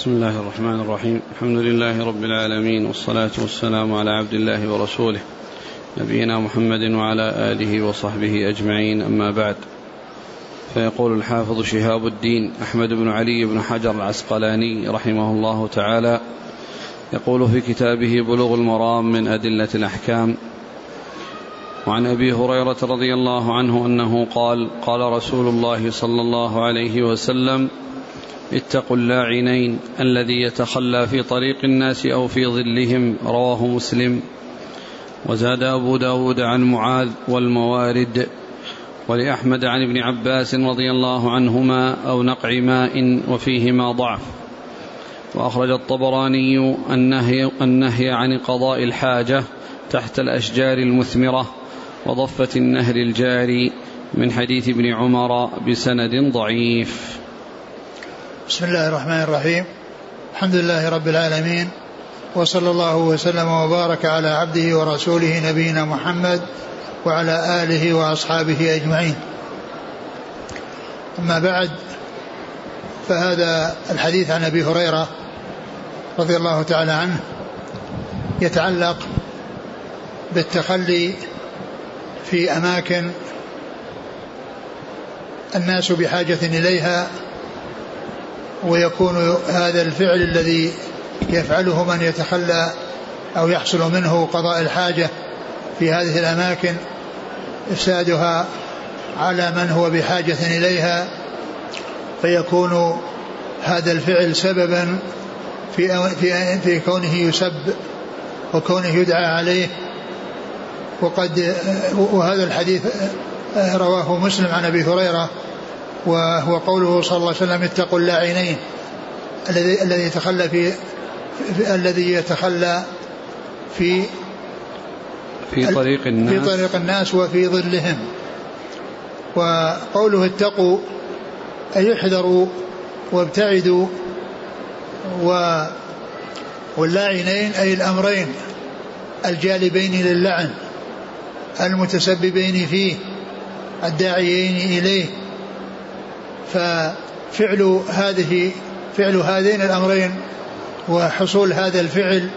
بسم الله الرحمن الرحيم. الحمد لله رب العالمين والصلاة والسلام على عبد الله ورسوله نبينا محمد وعلى آله وصحبه أجمعين. أما بعد فيقول الحافظ شهاب الدين أحمد بن علي بن حجر العسقلاني رحمه الله تعالى يقول في كتابه بلوغ المرام من أدلة الأحكام وعن أبي هريرة رضي الله عنه أنه قال قال رسول الله صلى الله عليه وسلم اتقوا اللاعنين الذي يتخلى في طريق الناس أو في ظلهم رواه مسلم. وزاد أبو داود عن معاذ والموارد. ولأحمد عن ابن عباس رضي الله عنهما أو نقع ماء وفيهما ضعف. وأخرج الطبراني النهي, النهي عن قضاء الحاجة تحت الأشجار المثمرة وضفة النهر الجاري من حديث ابن عمر بسند ضعيف. بسم الله الرحمن الرحيم. الحمد لله رب العالمين. وصلى الله وسلم وبارك على عبده ورسوله نبينا محمد وعلى آله وأصحابه أجمعين. أما بعد فهذا الحديث عن أبي هريرة رضي الله تعالى عنه يتعلق بالتخلي في أماكن الناس بحاجة إليها ويكون هذا الفعل الذي يفعله من يتخلى أو يحصل منه قضاء الحاجة في هذه الأماكن إفسادها على من هو بحاجة إليها فيكون هذا الفعل سببا في في في كونه يسب وكونه يدعى عليه. وقد وهذا الحديث رواه مسلم عن أبي هريرة وهو قوله صلى الله عليه وسلم اتقوا اللاعنين الذي الذي يتخلى في, في الذي يتخلى في في طريق الناس. في طريق الناس وفي ظلهم. وقوله اتقوا أي احذروا وابتعدوا و واللاعنين أي الأمرين الجالبين للعن المتسببين فيه الداعيين إليه. ففعل هذه فعل هذين الأمرين وحصول هذا الفعل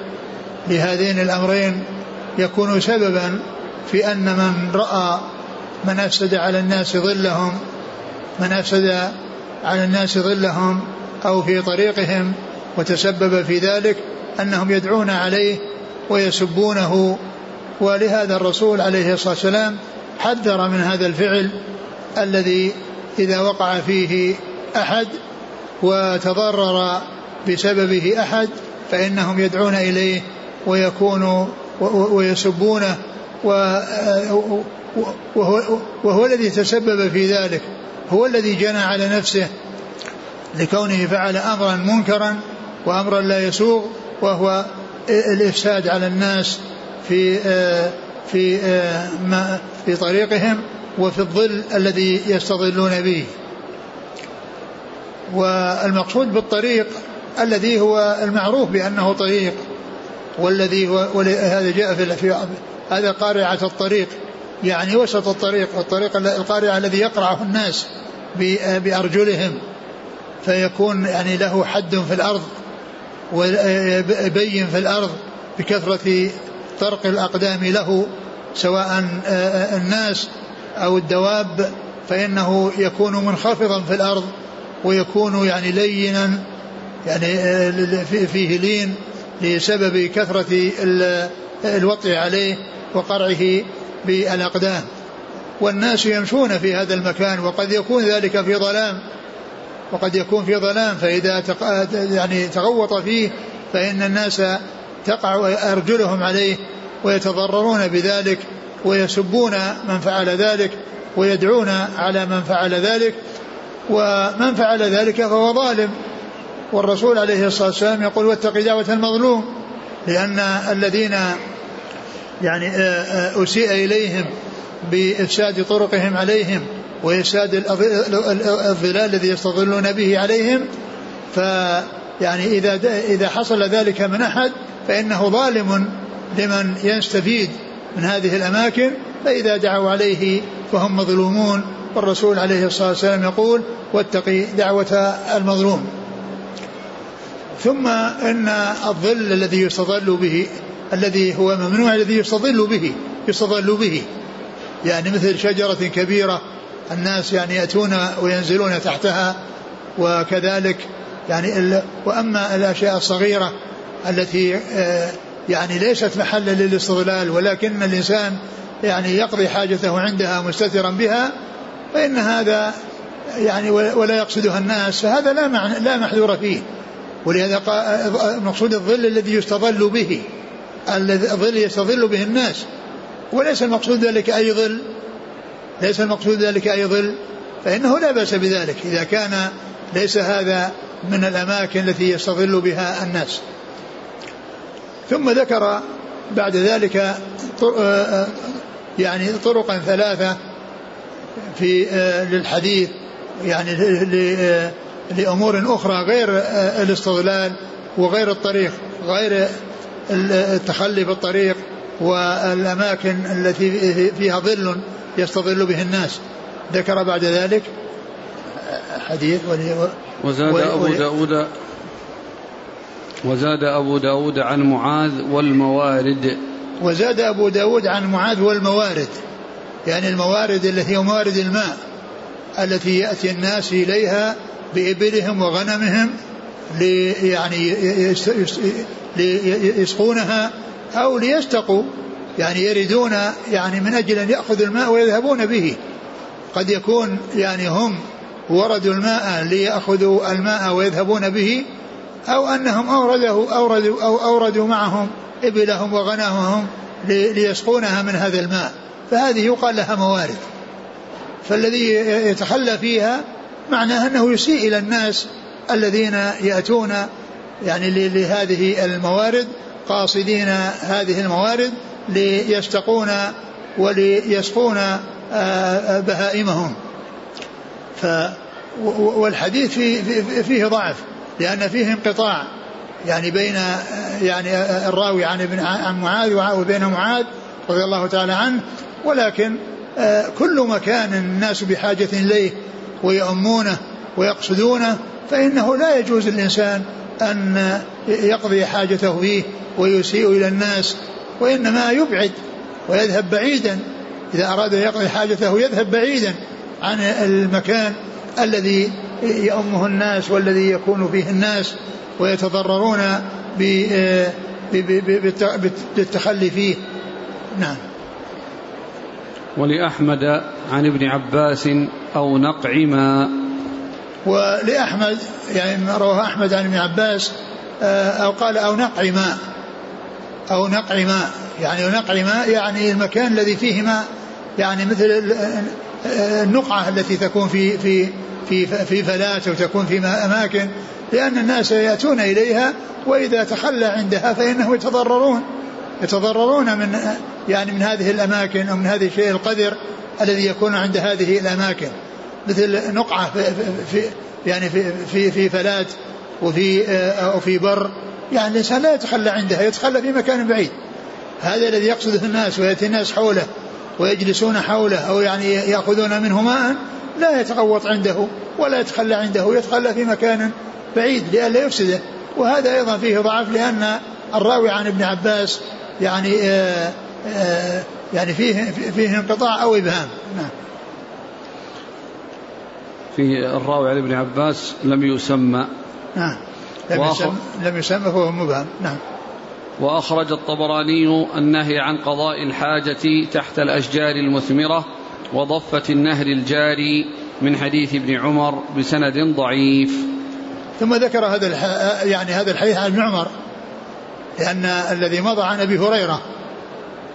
لهذين الأمرين يكون سببا في أن من رأى من أفسد على الناس ظلهم من أفسد على الناس ظلهم أو في طريقهم وتسبب في ذلك أنهم يدعون عليه ويسبونه. ولهذا الرسول عليه الصلاة والسلام حذر من هذا الفعل الذي إذا وقع فيه أحد وتضرر بسببه أحد فإنهم يدعون إليه ويكون ويسبونه وهو, وهو الذي تسبب في ذلك هو الذي جنى على نفسه لكونه فعل أمرا منكرا وأمرا لا يسوغ وهو الإفساد على الناس في آه، في آه، في طريقهم. وفي الظل الذي يستظلون به. والمقصود بالطريق الذي هو المعروف بأنه طريق والذي هو هذا جاء في, هذا قارعة الطريق يعني وسط الطريق والطريق القارعة الذي يقرعه الناس بأرجلهم فيكون يعني له حد في الأرض وبين في الأرض بكثرة طرق الأقدام له سواء آه، آه، الناس أو الدواب فإنه يكون منخفضا في الأرض ويكون يعني لينا يعني آه، فيه لين لسبب كثرة الوطء عليه وقرعه بالأقدام والناس يمشون في هذا المكان وقد يكون ذلك في ظلام. وقد يكون في ظلام فإذا يعني تغوط فيه فإن الناس تقع أرجلهم عليه ويتضررون بذلك. ويسبون من فعل ذلك ويدعون على من فعل ذلك ومن فعل ذلك فهو ظالم. والرسول عليه الصلاة والسلام يقول واتق دعوة المظلوم لأن الذين يعني آه، آه، أسيء إليهم بإفساد طرقهم عليهم وإفساد الظلال الذي يستظلون به عليهم ف يعني إذا إذا حصل ذلك من أحد فإنه ظالم لمن يستفيد. من هذه الأماكن فإذا دعوا عليه فهم مظلومون والرسول عليه الصلاة والسلام يقول واتقي دعوة المظلوم. ثم إن الظل الذي يستظل به الذي هو ممنوع الذي يستظل به يستظل به. يعني مثل شجرة كبيرة الناس يعني يأتون وينزلون تحتها وكذلك يعني وأما الأشياء الصغيرة التي آه، يعني ليست محلا للاستظلال ولكن الإنسان يعني يقضي حاجته عندها مستترا بها فإن هذا يعني ولا يقصدها الناس فهذا لا لا محذور فيه. ولهذا مقصود الظل الذي يستظل به الظل يستظل به الناس. وليس المقصود ذلك أي ظل ليس المقصود ذلك أي ظل فإنه لا بأس بذلك إذا كان ليس هذا من الأماكن التي يستظل بها الناس. ثم ذكر بعد ذلك آه، آه، يعني طرقا ثلاثة في آه، للحديث يعني لأمور أخرى غير الاستظلال وغير الطريق غير التخلي بالطريق والأماكن التي فيها ظل يستظل به الناس. ذكر بعد ذلك حديث وزاد أبو داود وزاد أبو داود عن معاذ والموارد. وزاد أبو داود عن معاذ والموارد يعني الموارد التي هي موارد الماء التي يأتي الناس إليها بإبلهم وغنمهم لي يعني ليسقونها أو ليستقوا يعني يريدون يعني من أجل أن يأخذوا الماء ويذهبون به. قد يكون يعني هم وردوا الماء ليأخذوا الماء ويذهبون به أو أنهم أورده أوردوا أو أوردوا معهم إبلهم وغنمهم ليسقونها من هذا الماء. فهذه يقال لها موارد. فالذي يتخلى فيها معناه أنه يسيء إلى الناس الذين يأتون يعني لهذه الموارد قاصدين هذه الموارد ليستقون وليسقون آه، آه، بهائمهم. ف والحديث فيه, فيه ضعف. لأن فيه انقطاع. يعني بين يعني الراوي عن ابن عن معاذ وبين معاذ رضي الله تعالى عنه ولكن آه، كل مكان الناس بحاجة إليه ويؤمونه ويقصدونه فإنه لا يجوز الإنسان أن يقضي حاجته فيه ويسيء إلى الناس وإنما يبعد ويذهب بعيدا. إذا أراد يقضي حاجته يذهب بعيدا عن المكان الذي يأمه الناس والذي يكون فيه الناس ويتضررون بالتخلي فيه. نعم. ولأحمد عن ابن عباس أو نقع ما. ولأحمد يعني رواه أحمد عن ابن عباس آه، أو قال أو نقع ماء أو نقع ماء يعني نقع ماء يعني المكان الذي فيه ماء يعني مثل النقعة التي تكون في في في في فلات أو تكون في أماكن لأن الناس يأتون إليها وإذا تخلى عندها فانهم يتضررون. يتضررون من يعني من هذه الأماكن أو من هذه الشيء القذر الذي يكون عند هذه الأماكن. مثل نقعة في, في يعني في في في فلات وفي أو في بر. يعني الإنسان لا يتخلى عندها يتخلى في مكان بعيد. هذا الذي يقصده الناس ويأتي الناس حوله ويجلسون حوله أو يعني يأخذون منه ماء لا يتغوط عنده ولا يتخلى عنده يتخلى في مكان بعيد لئلا يفسده. وهذا أيضا فيه ضعف لأن الراوي عن ابن عباس يعني آآ آه، آآ آه، يعني فيه فيه انقطاع أو إبهام. نعم. في الراوي عن ابن عباس لم يسمى. نعم. لم يسمى, لم يسمى فهو مبهم. نعم. وأخرج الطبراني النهي عن قضاء الحاجة تحت الأشجار المثمرة وضفة النهر الجاري من حديث ابن عمر بسند ضعيف. ثم ذكر هذا يعني هذا الحديث عن ابن عمر لأن الذي مضى عن أبي هريرة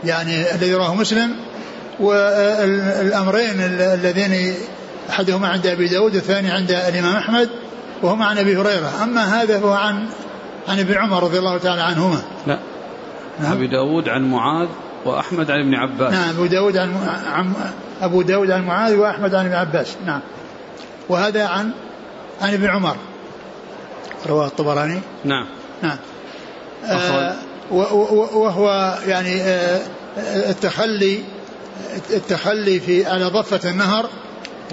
يعني الذي رواه مسلم والأمرين اللذين أحدهما عند أبي داود والثاني عند الإمام أحمد وهما عن أبي هريرة. أما هذا فهو عن عن ابن عمر رضي الله تعالى عنهما. لا. نعم. أبي داود عن معاذ وأحمد عن ابن عباس. نعم أبو داود عن, عن أبو داود عن معاذ وأحمد عن ابن عباس. نعم. وهذا عن عن ابن عمر. رواه الطبراني. نعم. نعم. آه وهو يعني آه التخلي التخلي في على ضفة النهر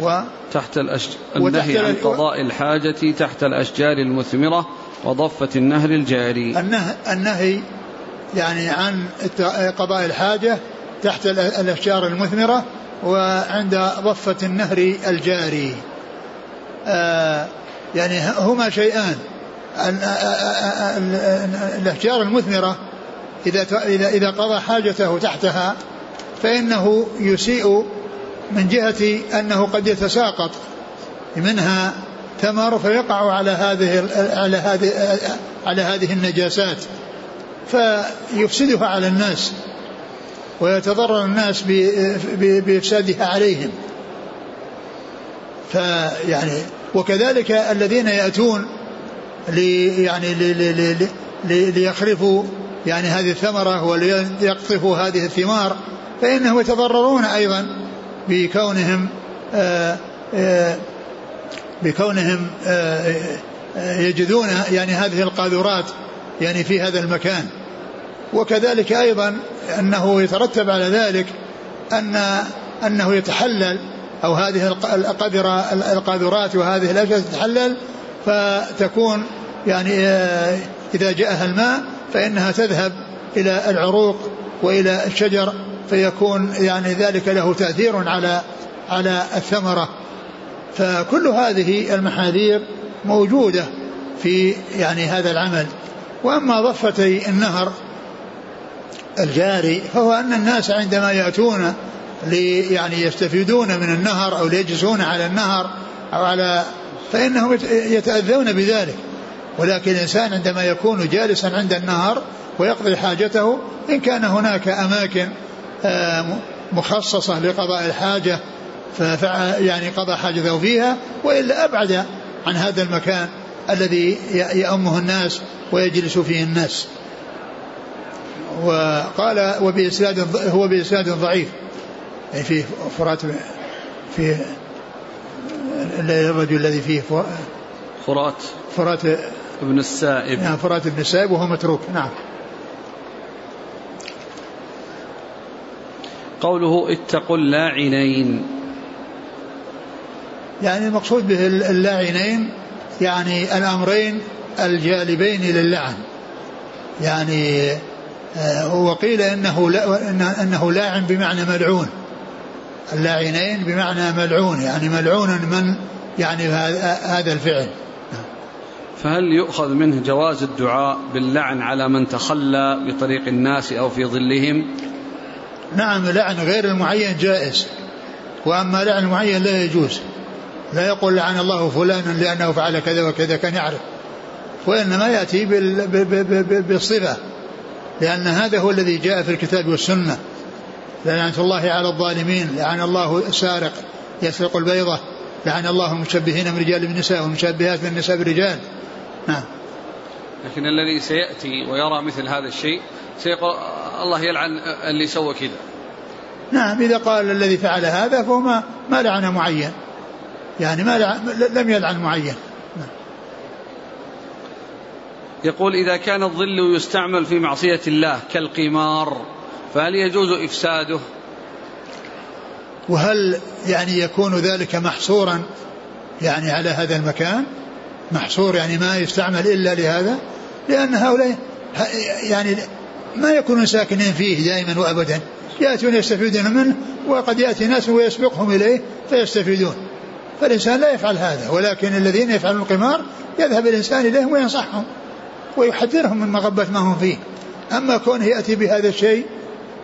و تحت الأشج... النهي عن قضاء الحاجة تحت الأشجار المثمرة وضفة النهر الجاري. النهي, النهي يعني عن قضاء الحاجة تحت الأشجار المثمرة وعند ضفة النهر الجاري. آه يعني هما شيئان. الأشجار المثمرة إذا إذا قضى حاجته تحتها فإنه يسيء من جهة أنه قد يتساقط. منها ثمر فيقع على هذه على هذه على هذه النجاسات. فيفسدها على الناس ويتضرر الناس بإفسادها عليهم. فيعني وكذلك الذين يأتون لي يعني لي لي لي ليخرفوا يعني هذه الثمرة وليقطفوا هذه الثمار فإنهم يتضررون أيضا بكونهم آآ آآ بكونهم آآ يجدون يعني هذه القاذورات يعني في هذا المكان. وكذلك أيضا أنه يترتب على ذلك أن أنه يتحلل أو هذه القذرة القاذورات وهذه الأشياء تتحلل فتكون يعني إذا جاءها الماء فإنها تذهب إلى العروق وإلى الشجر فيكون يعني ذلك له تأثير على على الثمرة. فكل هذه المحاذير موجودة في يعني هذا العمل. وأما ضفتي النهر الجاري فهو أن الناس عندما يأتون لي يعني يستفيدون من النهر أو ليجلسون على النهر أو على فإنهم يتأذون بذلك. ولكن الإنسان عندما يكون جالسا عند النهر ويقضي حاجته إن كان هناك أماكن آه، مخصصة لقضاء الحاجة يعني قضى حاجته فيها وإلا أبعد عن هذا المكان الذي يأمه الناس ويجلس فيه الناس. وقال وبإسناد هو بإسناد ضعيف. يعني فيه فرات في الرجل الذي فيه فرات. فرات ابن السائب. نعم فرات ابن السائب وهو متروك. نعم. قوله اتقوا اللاعنين. يعني المقصود به اللاعنين يعني الأمرين الجالبين للعن. يعني آه، وقيل إنه لا إنه لاعن بمعنى ملعون. اللاعنين بمعنى ملعون يعني ملعون من يعني هذا الفعل. فهل يؤخذ منه جواز الدعاء باللعن على من تخلى بطريق الناس أو في ظلهم؟ نعم لعن غير المعين جائز. وأما لعن المعين لا يجوز. لا يقول لعن الله فلانا لأنه فعل كذا وكذا كان يعرف. وإنما يأتي بالصفه لأن هذا هو الذي جاء في الكتاب والسنة. لعنة الله على الظالمين لعن الله السارق يسرق البيضة لعن الله المشبهين من رجال بالنساء والمشبهات من النساء بالرجال نعم. لكن الذي سيأتي ويرى مثل هذا الشيء سيقول الله يلعن اللي سوى كذا. نعم إذا قال الذي فعل هذا فهو ما, ما لعن معين. يعني ما لعن لم يلعن معين نعم. يقول إذا كان الظل يستعمل في معصية الله كالقمار فهل يجوز إفساده؟ وهل يعني يكون ذلك محصورا يعني على هذا المكان؟ محصور يعني ما يستعمل إلا لهذا؟ لأن هؤلاء يعني ما يكونون ساكنين فيه دائما وأبدا. يأتون يستفيدون منه وقد يأتي ناس ويسبقهم إليه فيستفيدون. فالإنسان لا يفعل هذا ولكن الذين يفعلون القمار يذهب الإنسان إليهم وينصحهم. ويحذرهم من مغبة ما هم فيه. أما كونه يأتي بهذا الشيء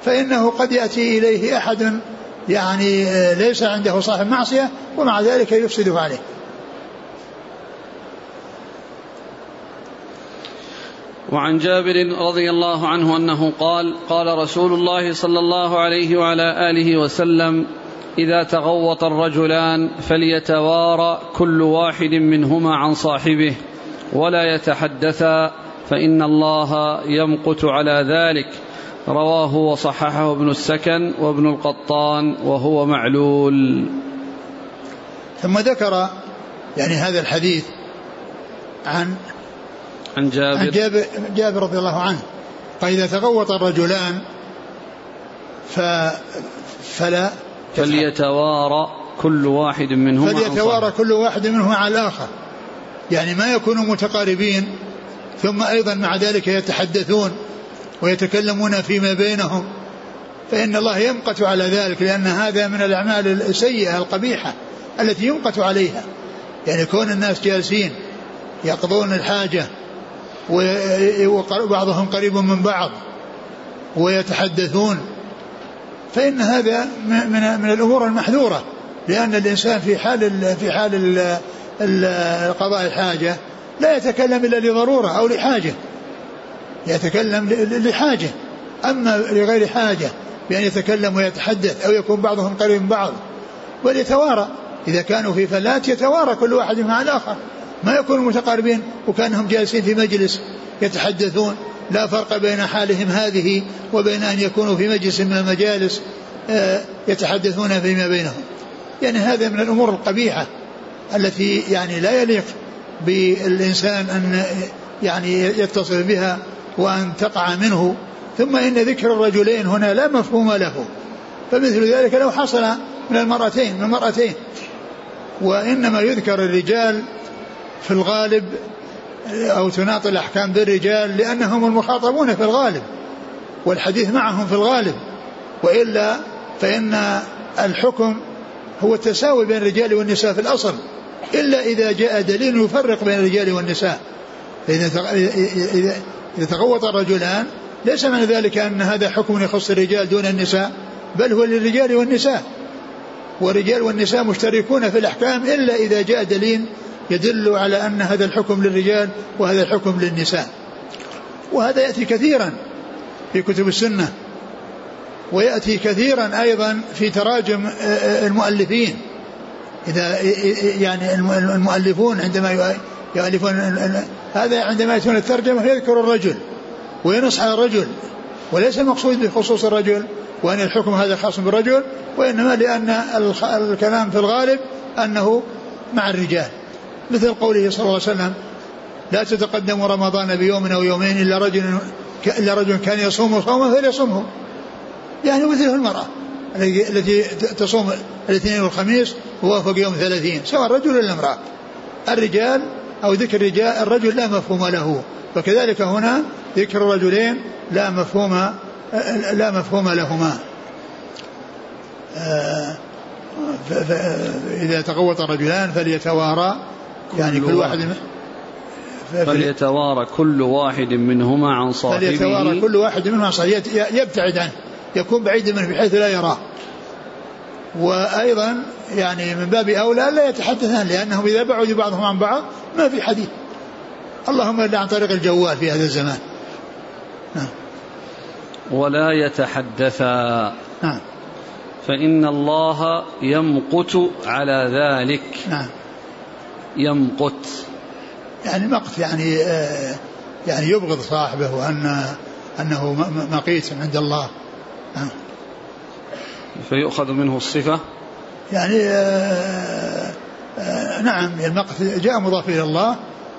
فإنه قد يأتي إليه أحد يعني ليس عنده صاحب معصية ومع ذلك يفسد عليه. وعن جابر رضي الله عنه أنه قال قال رسول الله صلى الله عليه وعلى آله وسلم إذا تغوط الرجلان فليتوارى كل واحد منهما عن صاحبه. ولا يتحدثا فإن الله يمقت على ذلك. رواه وصححه ابن السكن وابن القطان وهو معلول. ثم ذكر يعني هذا الحديث عن عن جابر. عن جابر, جابر رضي الله عنه. قال إذا تغوط الرجلان ف فلا فليتوارى كل واحد منهما فليتوارى كل واحد منهما على الآخر يعني ما يكونوا متقاربين ثم أيضا مع ذلك يتحدثون ويتكلمون فيما بينهم. فإن الله يمقت على ذلك لأن هذا من الأعمال السيئة القبيحة التي يمقت عليها. يعني كون الناس جالسين يقضون الحاجة وبعضهم قريب من بعض ويتحدثون فإن هذا من من الأمور المحذورة لأن الإنسان في حال في حال قضاء الحاجة لا يتكلم إلا لضرورة أو لحاجة. يتكلم لحاجة. أما لغير حاجة بأن يتكلم ويتحدث أو يكون بعضهم قريب من بعض. وليتوارى. إذا كانوا في فلات يتوارى كل واحد مع الآخر. ما يكونوا متقاربين وكأنهم جالسين في مجلس يتحدثون. لا فرق بين حالهم هذه وبين أن يكونوا في مجلس من المجالس آه، يتحدثون فيما بينهم. يعني هذا من الأمور القبيحة. التي يعني لا يليق بالإنسان أن يعني يتصل بها وأن تقع منه. ثم إن ذكر الرجلين هنا لا مفهوم له. فمثل ذلك لو حصل من المرأتين من المرأتين وإنما يذكر الرجال في الغالب أو تناط الأحكام بالرجال لأنهم المخاطبون في الغالب والحديث معهم في الغالب. وإلا فإن الحكم هو التساوي بين الرجال والنساء في الأصل. إلا إذا جاء دليل يفرق بين الرجال والنساء. إذا تغوط الرجلان ليس معنى ذلك أن هذا حكم يخص الرجال دون النساء بل هو للرجال والنساء. والرجال والنساء مشتركون في الأحكام إلا إذا جاء دليل يدل على أن هذا الحكم للرجال وهذا الحكم للنساء. وهذا يأتي كثيرا في كتب السنة ويأتي كثيرا أيضا في تراجم المؤلفين. إذا يعني المؤلفون عندما يؤلفون هذا عندما يأتون الترجمة يذكر الرجل وينص على الرجل وليس المقصود بخصوص الرجل وأن الحكم هذا خاص بالرجل وإنما لأن الكلام في الغالب أنه مع الرجال. مثل قوله صلى الله عليه وسلم لا تتقدم رمضان بيوم أو يومين إلا رجل إلا رجل كان يصوم صوما فليصومه. يعني مثله المرأة. التي تصوم الاثنين والخميس ووافق يوم ثلاثين سواء رجل ولا امرأة الرجال أو ذكر الرجال الرجل لا مفهوم له فكذلك هنا ذكر الرجلين لا مفهوم لا مفهوم لهما. إذا تغوط الرجلان فليتوارى يعني كل واحد فليتوارى كل واحد منهما عن صاحبه. فليتوارى كل واحد منهما عن صاحبه. يبتعد عنه. يكون بعيدا منه بحيث لا يراه. وأيضا يعني من باب أولى لا يتحدثان لأنهم إذا بعدوا بعضهم عن بعض ما في حديث. اللهم إلا عن طريق الجوال في هذا الزمان. نعم. ولا يتحدثا. نعم. فإن الله يمقت على ذلك. نعم. يمقت. يعني مقت يعني آه يعني يبغض صاحبه وأن أنه مقيت عند الله. نعم. فيؤخذ منه الصفة؟ يعني آه آه نعم المقت جاء مضاف إلى الله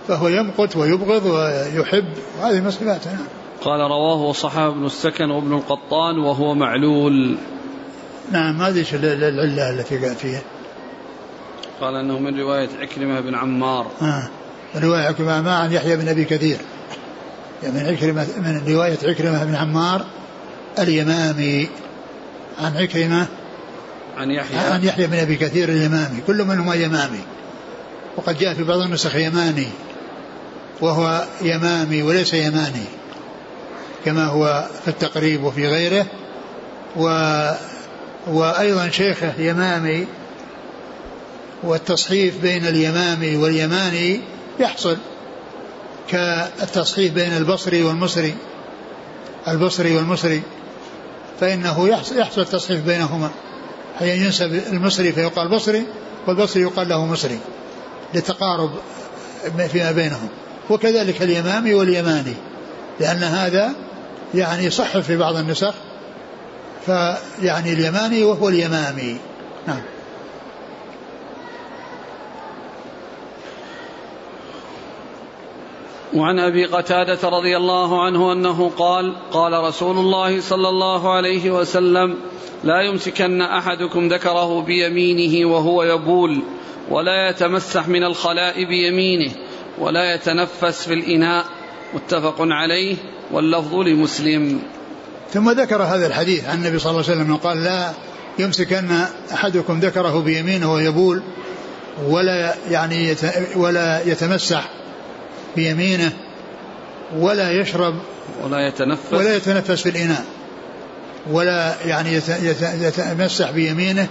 فهو يمقت ويبغض ويحب وهذه من صفاته نعم. قال رواه وصححه ابن السكن وابن القطان وهو معلول. نعم هذه العلة التي قال فيها. قال إنه من رواية عكرمة بن عمار. آه. رواية عكرمة ما عن يحيى بن أبي كثير. يعني من عكرمة من رواية عكرمة بن عمار اليمامي عن عكرمة عن يحيى. عن يحيى بن أبي كثير اليمامي كل منهما يمامي. وقد جاء في بعض النسخ يماني وهو يمامي وليس يماني كما هو في التقريب وفي غيره. و وأيضا شيخه يمامي والتصحيف بين اليمامي واليماني يحصل كالتصحيف بين البصري والمصري البصري والمصري. فإنه يحصل تصحيف بينهما. حين ينسب المصري فيقال بصري والبصري يقال له مصري لتقارب فيما بينهم. وكذلك اليمامي واليماني لأن هذا يعني صح في بعض النسخ فيعني اليماني وهو اليمامي. نعم. وعن أبي قتادة رضي الله عنه أنه قال قال رسول الله صلى الله عليه وسلم لا يمسكن أحدكم ذكره بيمينه وهو يبول ولا يتمسح من الخلاء بيمينه ولا يتنفس في الإناء. متفق عليه واللفظ لمسلم. ثم ذكر هذا الحديث عن النبي صلى الله عليه وسلم قال لا يمسكن أحدكم ذكره بيمينه ويبول ولا يعني ولا يتمسح بيمينه ولا يشرب ولا يتنفس. ولا يتنفس في الإناء ولا يعني يتمسح بيمينه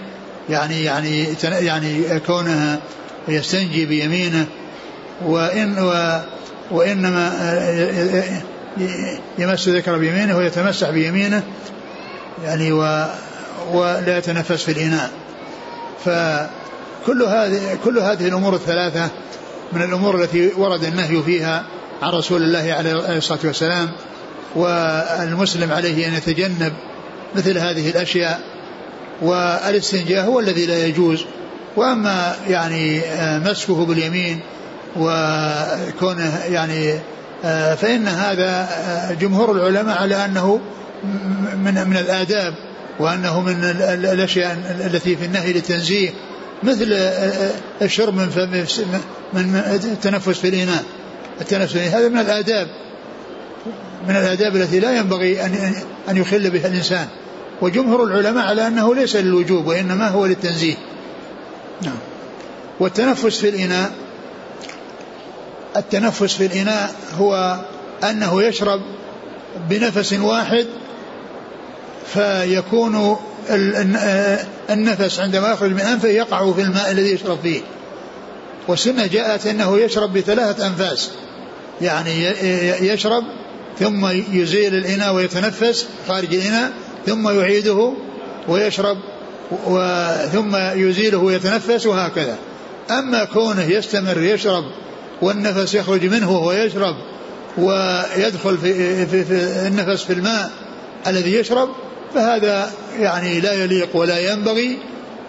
يعني يعني يعني كونه يستنجي بيمينه وإن وإنما يمس ذكر بيمينه ويتمسح بيمينه يعني و ولا يتنفس في الإناء. فكل هذه كل هذه الأمور الثلاثة من الأمور التي ورد النهي فيها عن رسول الله عليه الصلاة والسلام والمسلم عليه أن يتجنب مثل هذه الأشياء والاستنجاء هو الذي لا يجوز. وأما يعني مسكه باليمين وكونه يعني فإن هذا جمهور العلماء على أنه من من الآداب وأنه من الأشياء التي في النهي للتنزيه مثل الشرب من من التنفس في الإناء التنفس في هذا من الآداب. من الآداب التي لا ينبغي أن أن يخل بها الإنسان. وجمهور العلماء على أنه ليس للوجوب وإنما هو للتنزيه. نعم. والتنفس في الإناء التنفس في الإناء هو أنه يشرب بنفس واحد فيكون النفس عندما يخرج من أنفه يقع في الماء الذي يشرب فيه. والسنة جاءت أنه يشرب بثلاثة أنفاس. يعني يشرب ثم يزيل الإناء ويتنفس خارج الإناء ثم يعيده ويشرب ثم يزيله ويتنفس وهكذا. أما كونه يستمر يشرب والنفس يخرج منه وهو يشرب ويدخل في, في, في النفس في الماء الذي يشرب فهذا يعني لا يليق ولا ينبغي.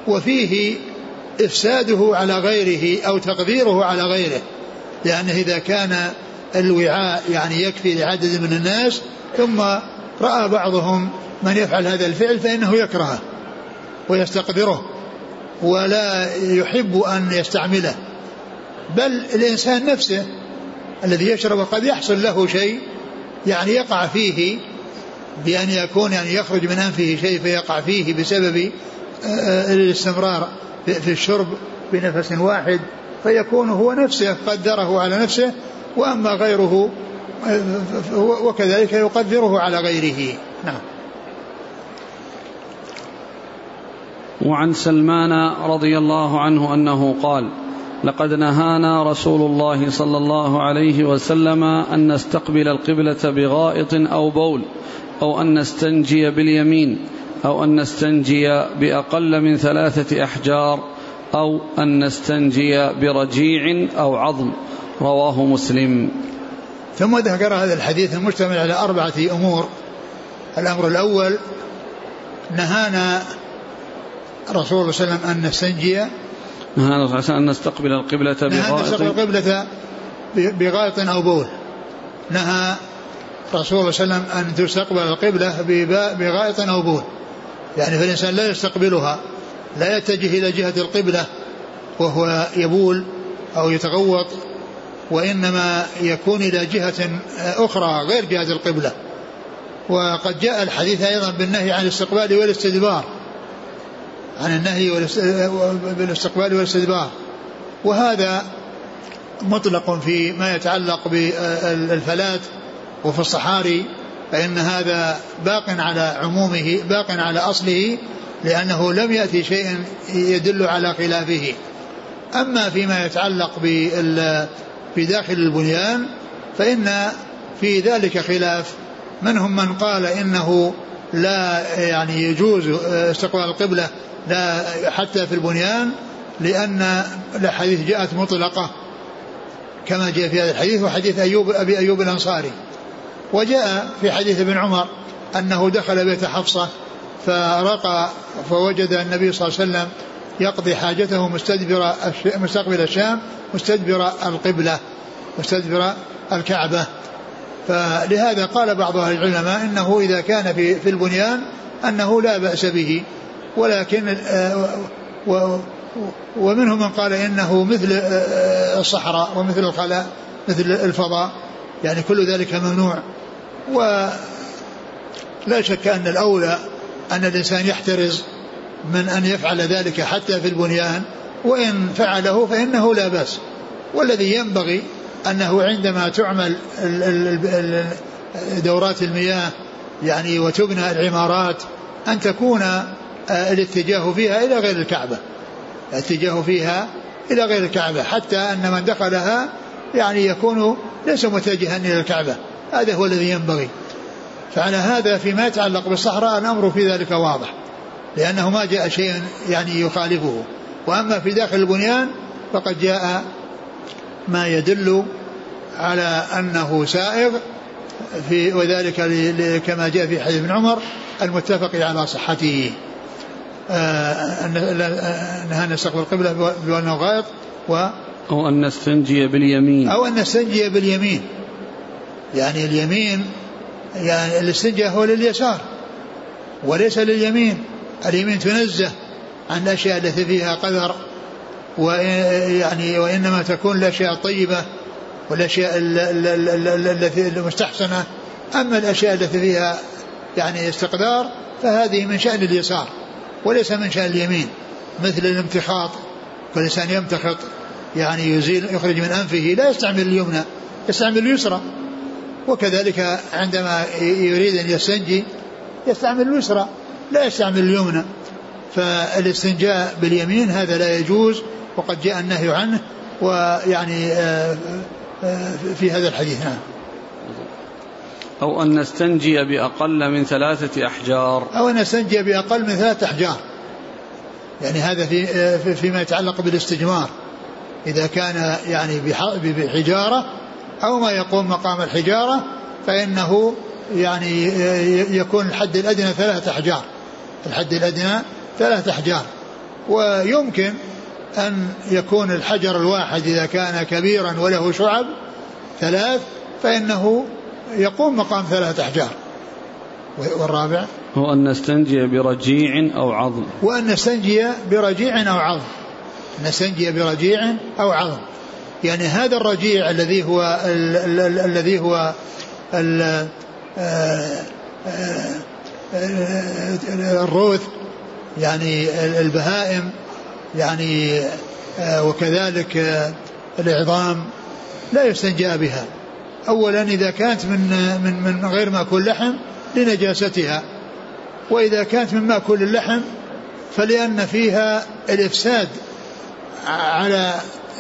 وفيه إفساده على غيره أو تقديره على غيره. لأنه إذا كان الوعاء يعني يكفي لعدد من الناس ثم رأى بعضهم من يفعل هذا الفعل فإنه يكرهه ويستقدره ولا يحب أن يستعمله. بل الإنسان نفسه الذي يشرب قد يحصل له شيء يعني يقع فيه بأن يكون يعني يخرج من أنفه شيء فيقع فيه بسبب آه، آه، الاستمرار. في الشرب بنفس واحد فيكون هو نفسه قدره على نفسه وأما غيره وكذلك يقدره على غيره. نعم. وعن سلمان رضي الله عنه أنه قال لقد نهانا رسول الله صلى الله عليه وسلم أن نستقبل القبلة بغائط أو بول أو أن نستنجي باليمين أو أن نستنجي بأقل من ثلاثة أحجار أو أن نستنجي برجيع أو عظم. رواه مسلم. ثم ذكر هذا الحديث المشتمل على أربعة أمور. الأمر الأول نهانا رسول الله صلى الله عليه وسلم أن نستنجي. نهانا صلى الله عليه وسلم أن نستقبل القبلة بغائط. نستقبل القبلة بغائط أو بول. نهى رسول الله صلى الله عليه وسلم أن تستقبل القبلة بغائط أو بول. يعني فالإنسان لا يستقبلها لا يتجه إلى جهة القبلة وهو يبول أو يتغوط وإنما يكون إلى جهة أخرى غير جهة القبلة. وقد جاء الحديث أيضا بالنهي عن الاستقبال والاستدبار عن النهي بالاستقبال والاستدبار. وهذا مطلق في ما يتعلق بالفلاة وفي الصحاري فإن هذا باق على عمومه باق على أصله لأنه لم يأتي شيء يدل على خلافه. أما فيما يتعلق بداخل البنيان فإن في ذلك خلاف. منهم من قال إنه لا يعني يجوز استقبال القبلة لا حتى في البنيان لأن الأحاديث جاءت مطلقة كما جاء في هذا الحديث وحديث أيوب أبي أيوب الأنصاري. وجاء في حديث ابن عمر أنه دخل بيت حفصة فرقى فوجد النبي صلى الله عليه وسلم يقضي حاجته مستدبر مستقبل الشام مستدبر القبلة مستدبر الكعبة. فلهذا قال بعض أهل العلماء إنه إذا كان في, في البنيان أنه لا بأس به. ولكن ومنهم من قال إنه مثل الصحراء ومثل الخلاء مثل الفضاء. يعني كل ذلك ممنوع. ولا شك أن الأولى أن الإنسان يحترز من أن يفعل ذلك حتى في البنيان وإن فعله فإنه لا بأس. والذي ينبغي أنه عندما تعمل دورات المياه يعني وتبنى العمارات أن تكون آه، الاتجاه فيها إلى غير الكعبة. الاتجاه فيها إلى غير الكعبة حتى أن من دخلها يعني يكون ليس متجها إلى الكعبة. هذا هو الذي ينبغي. فعلى هذا فيما يتعلق بالصحراء الأمر في ذلك واضح لأنه ما جاء شيء يعني يخالفه. وأما في داخل البنيان فقد جاء ما يدل على أنه سائغ في وذلك كما جاء في حديث ابن عمر المتفق على صحته. آه، أنها نستقبل القبلة بأنه غائط و أو أن نستنجي باليمين. أو أن نستنجي باليمين. يعني اليمين يعني الاستنجاء هو لليسار وليس لليمين. اليمين تنزه عن الأشياء التي فيها قذر ويعني وإنما تكون الأشياء الطيبة والأشياء التي المستحسنة. أما الأشياء التي فيها يعني استقدار فهذه من شأن اليسار وليس من شأن اليمين. مثل الامتخاط فالإنسان يمتخط يعني يزيل يخرج من أنفه لا يستعمل اليمنى يستعمل اليسرى. وكذلك عندما يريد أن يستنجي يستعمل اليسرى لا يستعمل اليمنى. فالاستنجاء باليمين هذا لا يجوز وقد جاء النهي عنه ويعني آه، آه، في هذا الحديث. نعم. أو أن نستنجي بأقل من ثلاثة أحجار. أو أن نستنجي بأقل من ثلاثة أحجار. يعني هذا في آه، فيما يتعلق بالاستجمار. إذا كان يعني بحجارة أو ما يقوم مقام الحجارة فإنه يعني يكون الحد الأدنى ثلاثة أحجار. الحد الأدنى ثلاثة أحجار. ويمكن أن يكون الحجر الواحد إذا كان كبيرا وله شعب ثلاث فإنه يقوم مقام ثلاثة أحجار. والرابع؟ هو أن نستنجي برجيع أو عظم. وأن نستنجي برجيع أو عظم. نستنجي برجيع أو عظم. يعني هذا الرجيع الذي هو الذي هو آه، آه، آه، الروث يعني البهائم يعني وكذلك العظام لا يستنجى بها. اولا إذا كانت من من من غير مأكول لحم لنجاستها وإذا كانت من مأكول اللحم فلأن فيها الإفساد على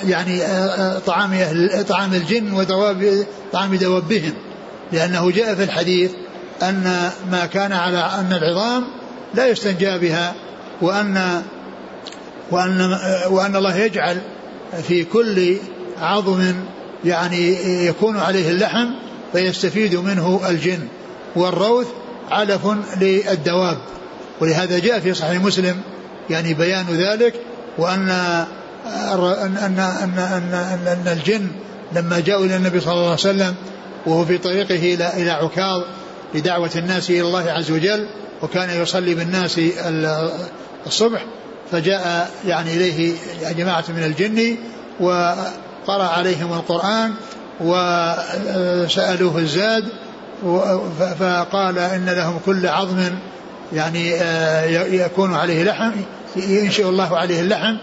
يعني آه، آه، طعام أهل طعام الجن ودواب طعام دوابهم لأنه جاء في الحديث أن ما كان على أن العظام لا يستنجى بها وأن وأن وأن الله يجعل في كل عظم يعني يكون عليه اللحم فيستفيد منه الجن. والروث علف للدواب. ولهذا جاء في صحيح مسلم يعني بيان ذلك وأن أن أن أن أن, أن الجن لما جاءوا إلى النبي صلى الله عليه وسلم وهو في طريقه إلى إلى عكاظ لدعوة الناس إلى الله عز وجل وكان يصلي بالناس الصبح فجاء يعني إليه جماعة من الجن وقرأ عليهم القرآن وسألوه الزاد فقال إن لهم كل عظم يعني آه، يكون عليه لحم ينشئ الله عليه اللحم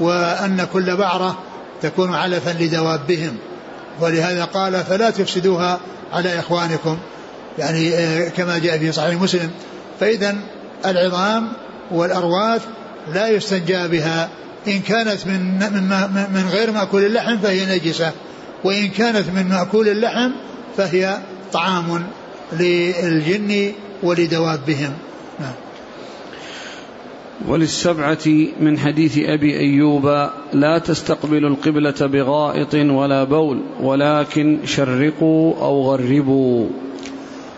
وأن كل بعرة تكون علفا لدوابهم. ولهذا قال فلا تفسدوها على إخوانكم. يعني آه، كما جاء في صحيح مسلم. فإذا العظام والأرواث لا يستنجى بها. إن كانت من من من غير مأكول اللحم فهي نجسة. وإن كانت من مأكول اللحم فهي طعام للجن ولدوابهم. وللسبعة من حديث أبي أيوب لا تستقبلوا القبلة بغائط ولا بول ولكن شرقوا أو غربوا.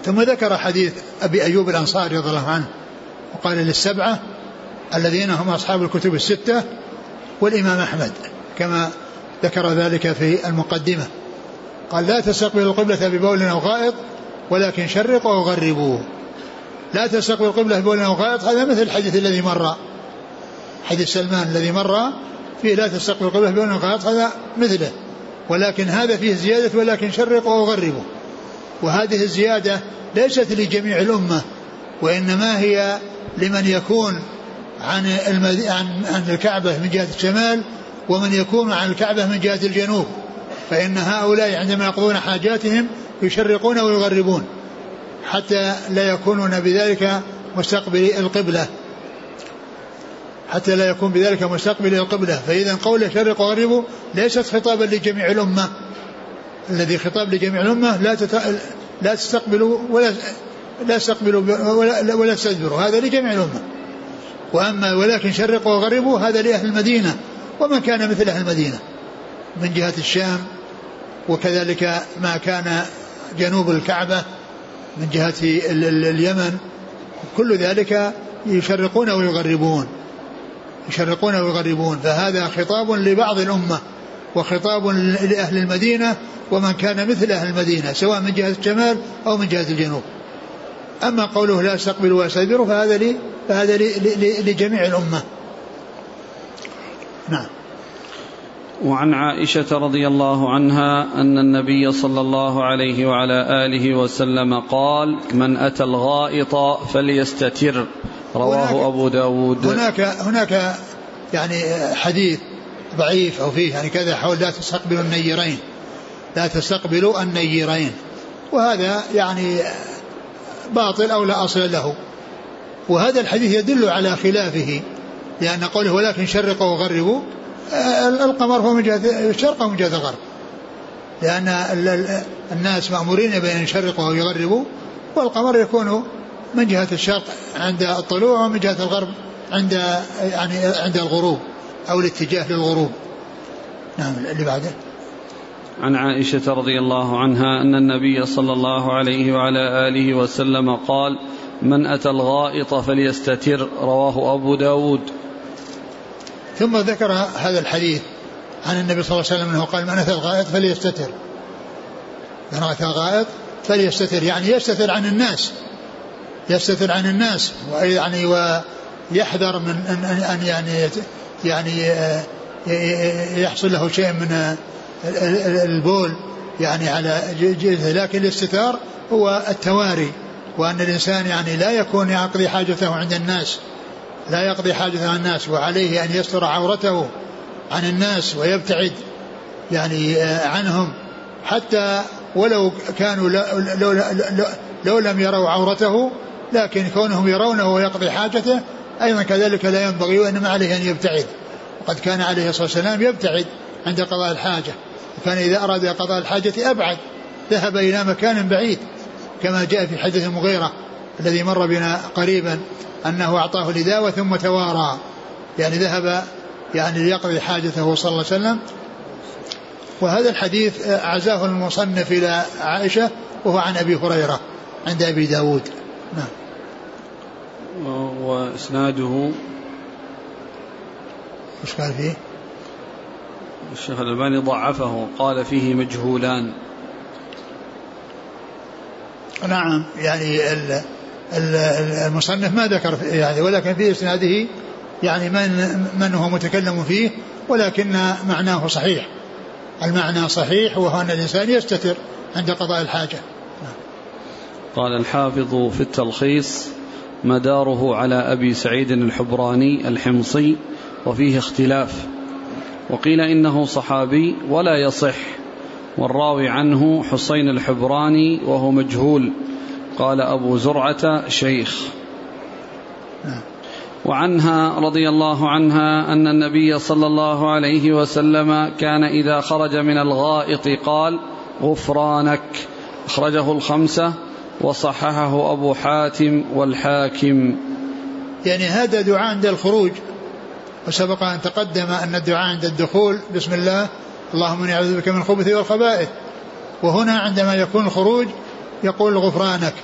ثم ذكر حديث أبي أيوب الأنصاري رضي الله عنه وقال للسبعة الذين هم أصحاب الكتب الستة والإمام أحمد كما ذكر ذلك في المقدمة. قال لا تستقبلوا القبلة ببول أو غائط ولكن شرقوا وغربوا لا تستقبلوا القبلة ببول أو غائط هذا مثل الحديث الذي مر. حديث سلمان الذي مر فيه لا تستقبلوا القبلة ببول أو غائط هذا مثله. ولكن هذا فيه زيادة ولكن شرقوا وغربوا وهذه الزيادة ليست لجميع الأمة وإنما هي لمن يكون عن عن عن الكعبة من جهة الشمال ومن يكون عن الكعبة من جهة الجنوب. فإن هؤلاء عندما يقضون حاجاتهم يشرقون ويغربون. حتى لا يكونون بذلك مستقبل القبلة. حتى لا يكون بذلك مستقبل القبلة. فإذا قول شرق وغربوا ليست خطابا لجميع الأمة. الذي خطاب لجميع الأمة لا تت... لا تستقبلوا ولا لا تستقبلوا ولا, ولا تستدبروا هذا لجميع الأمة. وأما ولكن شرقوا وغربوا هذا لأهل المدينة. ومن كان مثل أهل المدينة؟ من جهة الشام وكذلك ما كان جنوب الكعبة من جهة اليمن كل ذلك يشرقون ويغربون. يشرقون ويغربون. فهذا خطاب لبعض الأمة وخطاب لأهل المدينة ومن كان مثل أهل المدينة سواء من جهة الشمال أو من جهة الجنوب. أما قوله لا استقبلوا واستدبروا فهذا لي فهذا لجميع الأمة. نعم. وعن عائشة رضي الله عنها أن النبي صلى الله عليه وعلى آله وسلم قال من أتى الغائط فليستتر. رواه أبو داود. هناك هناك يعني حديث ضعيف أو فيه يعني كذا حول لا تستقبلوا النيرين. لا تستقبلوا النيرين. وهذا يعني باطل أو لا أصل له. وهذا الحديث يدل على خلافه لأن قوله ولكن شرقوا وغربوا القمر هو من جهة الشرق أو من جهة الغرب. لأن الناس مأمورين بأن يشرقوا أو يغربوا والقمر يكون من جهة الشرق عند الطلوع ومن جهة الغرب عند يعني عند الغروب أو الاتجاه للغروب. نعم اللي بعده. عن عائشة رضي الله عنها أن النبي صلى الله عليه وعلى آله وسلم قال من أتى الغائط فليستتر. رواه أبو داود. ثم ذكر هذا الحديث عن النبي صلى الله عليه وسلم أنه قال من أتى الغائط فليستتر. من اتى الغائط فليستتر. يعني يستتر عن الناس. يستتر عن الناس. ويعني ويحذر من ان ان يعني يعني يحصل له شيء من البول يعني على جلده. لكن الاستتار هو التواري. وأن الإنسان يعني لا يكون يقضي حاجته عند الناس. لا يقضي حاجته عن الناس وعليه أن يستر عورته عن الناس ويبتعد يعني آه، عنهم. حتى ولو كانوا لو, لو, لو لم يروا عورته لكن كونهم يرونه ويقضي حاجته أيضا كذلك لا ينبغي وإنما عليه أن يبتعد. وقد كان عليه الصلاة والسلام يبتعد عند قضاء الحاجة. وكان إذا أراد قضاء الحاجة أبعد ذهب إلى مكان بعيد كما جاء في حديث المغيرة. الذي مر بنا قريبا أنه أعطاه الإداوة ثم توارى. يعني ذهب يعني ليقضي حاجته صلى الله عليه وسلم. وهذا الحديث عزاه المصنف إلى عائشة وهو عن أبي هريرة عند أبي داود. نعم. وإسناده وش قال فيه؟ الشيخ الألباني ضعفه قال فيه مجهولان. نعم يعني ال المصنف ما ذكر يعني ولكن في إسناده يعني من من هو متكلم فيه ولكن معناه صحيح. المعنى صحيح وهو أن الإنسان يستتر عند قضاء الحاجة. قال الحافظ في التلخيص مداره على أبي سعيد الحبراني الحمصي وفيه اختلاف. وقيل إنه صحابي ولا يصح والراوي عنه حسين الحبراني وهو مجهول. قال أبو زرعة شيخ. وعنها رضي الله عنها أن النبي صلى الله عليه وسلم كان إذا خرج من الغائط قال غفرانك أخرجه الخمسة وصححه أبو حاتم والحاكم. يعني هذا دعاء عند الخروج. وسبق أن تقدم أن الدعاء عند الدخول بسم الله اللهم إني أعوذ بك من الخبث والخبائث. وهنا عندما يكون الخروج يقول غفرانك.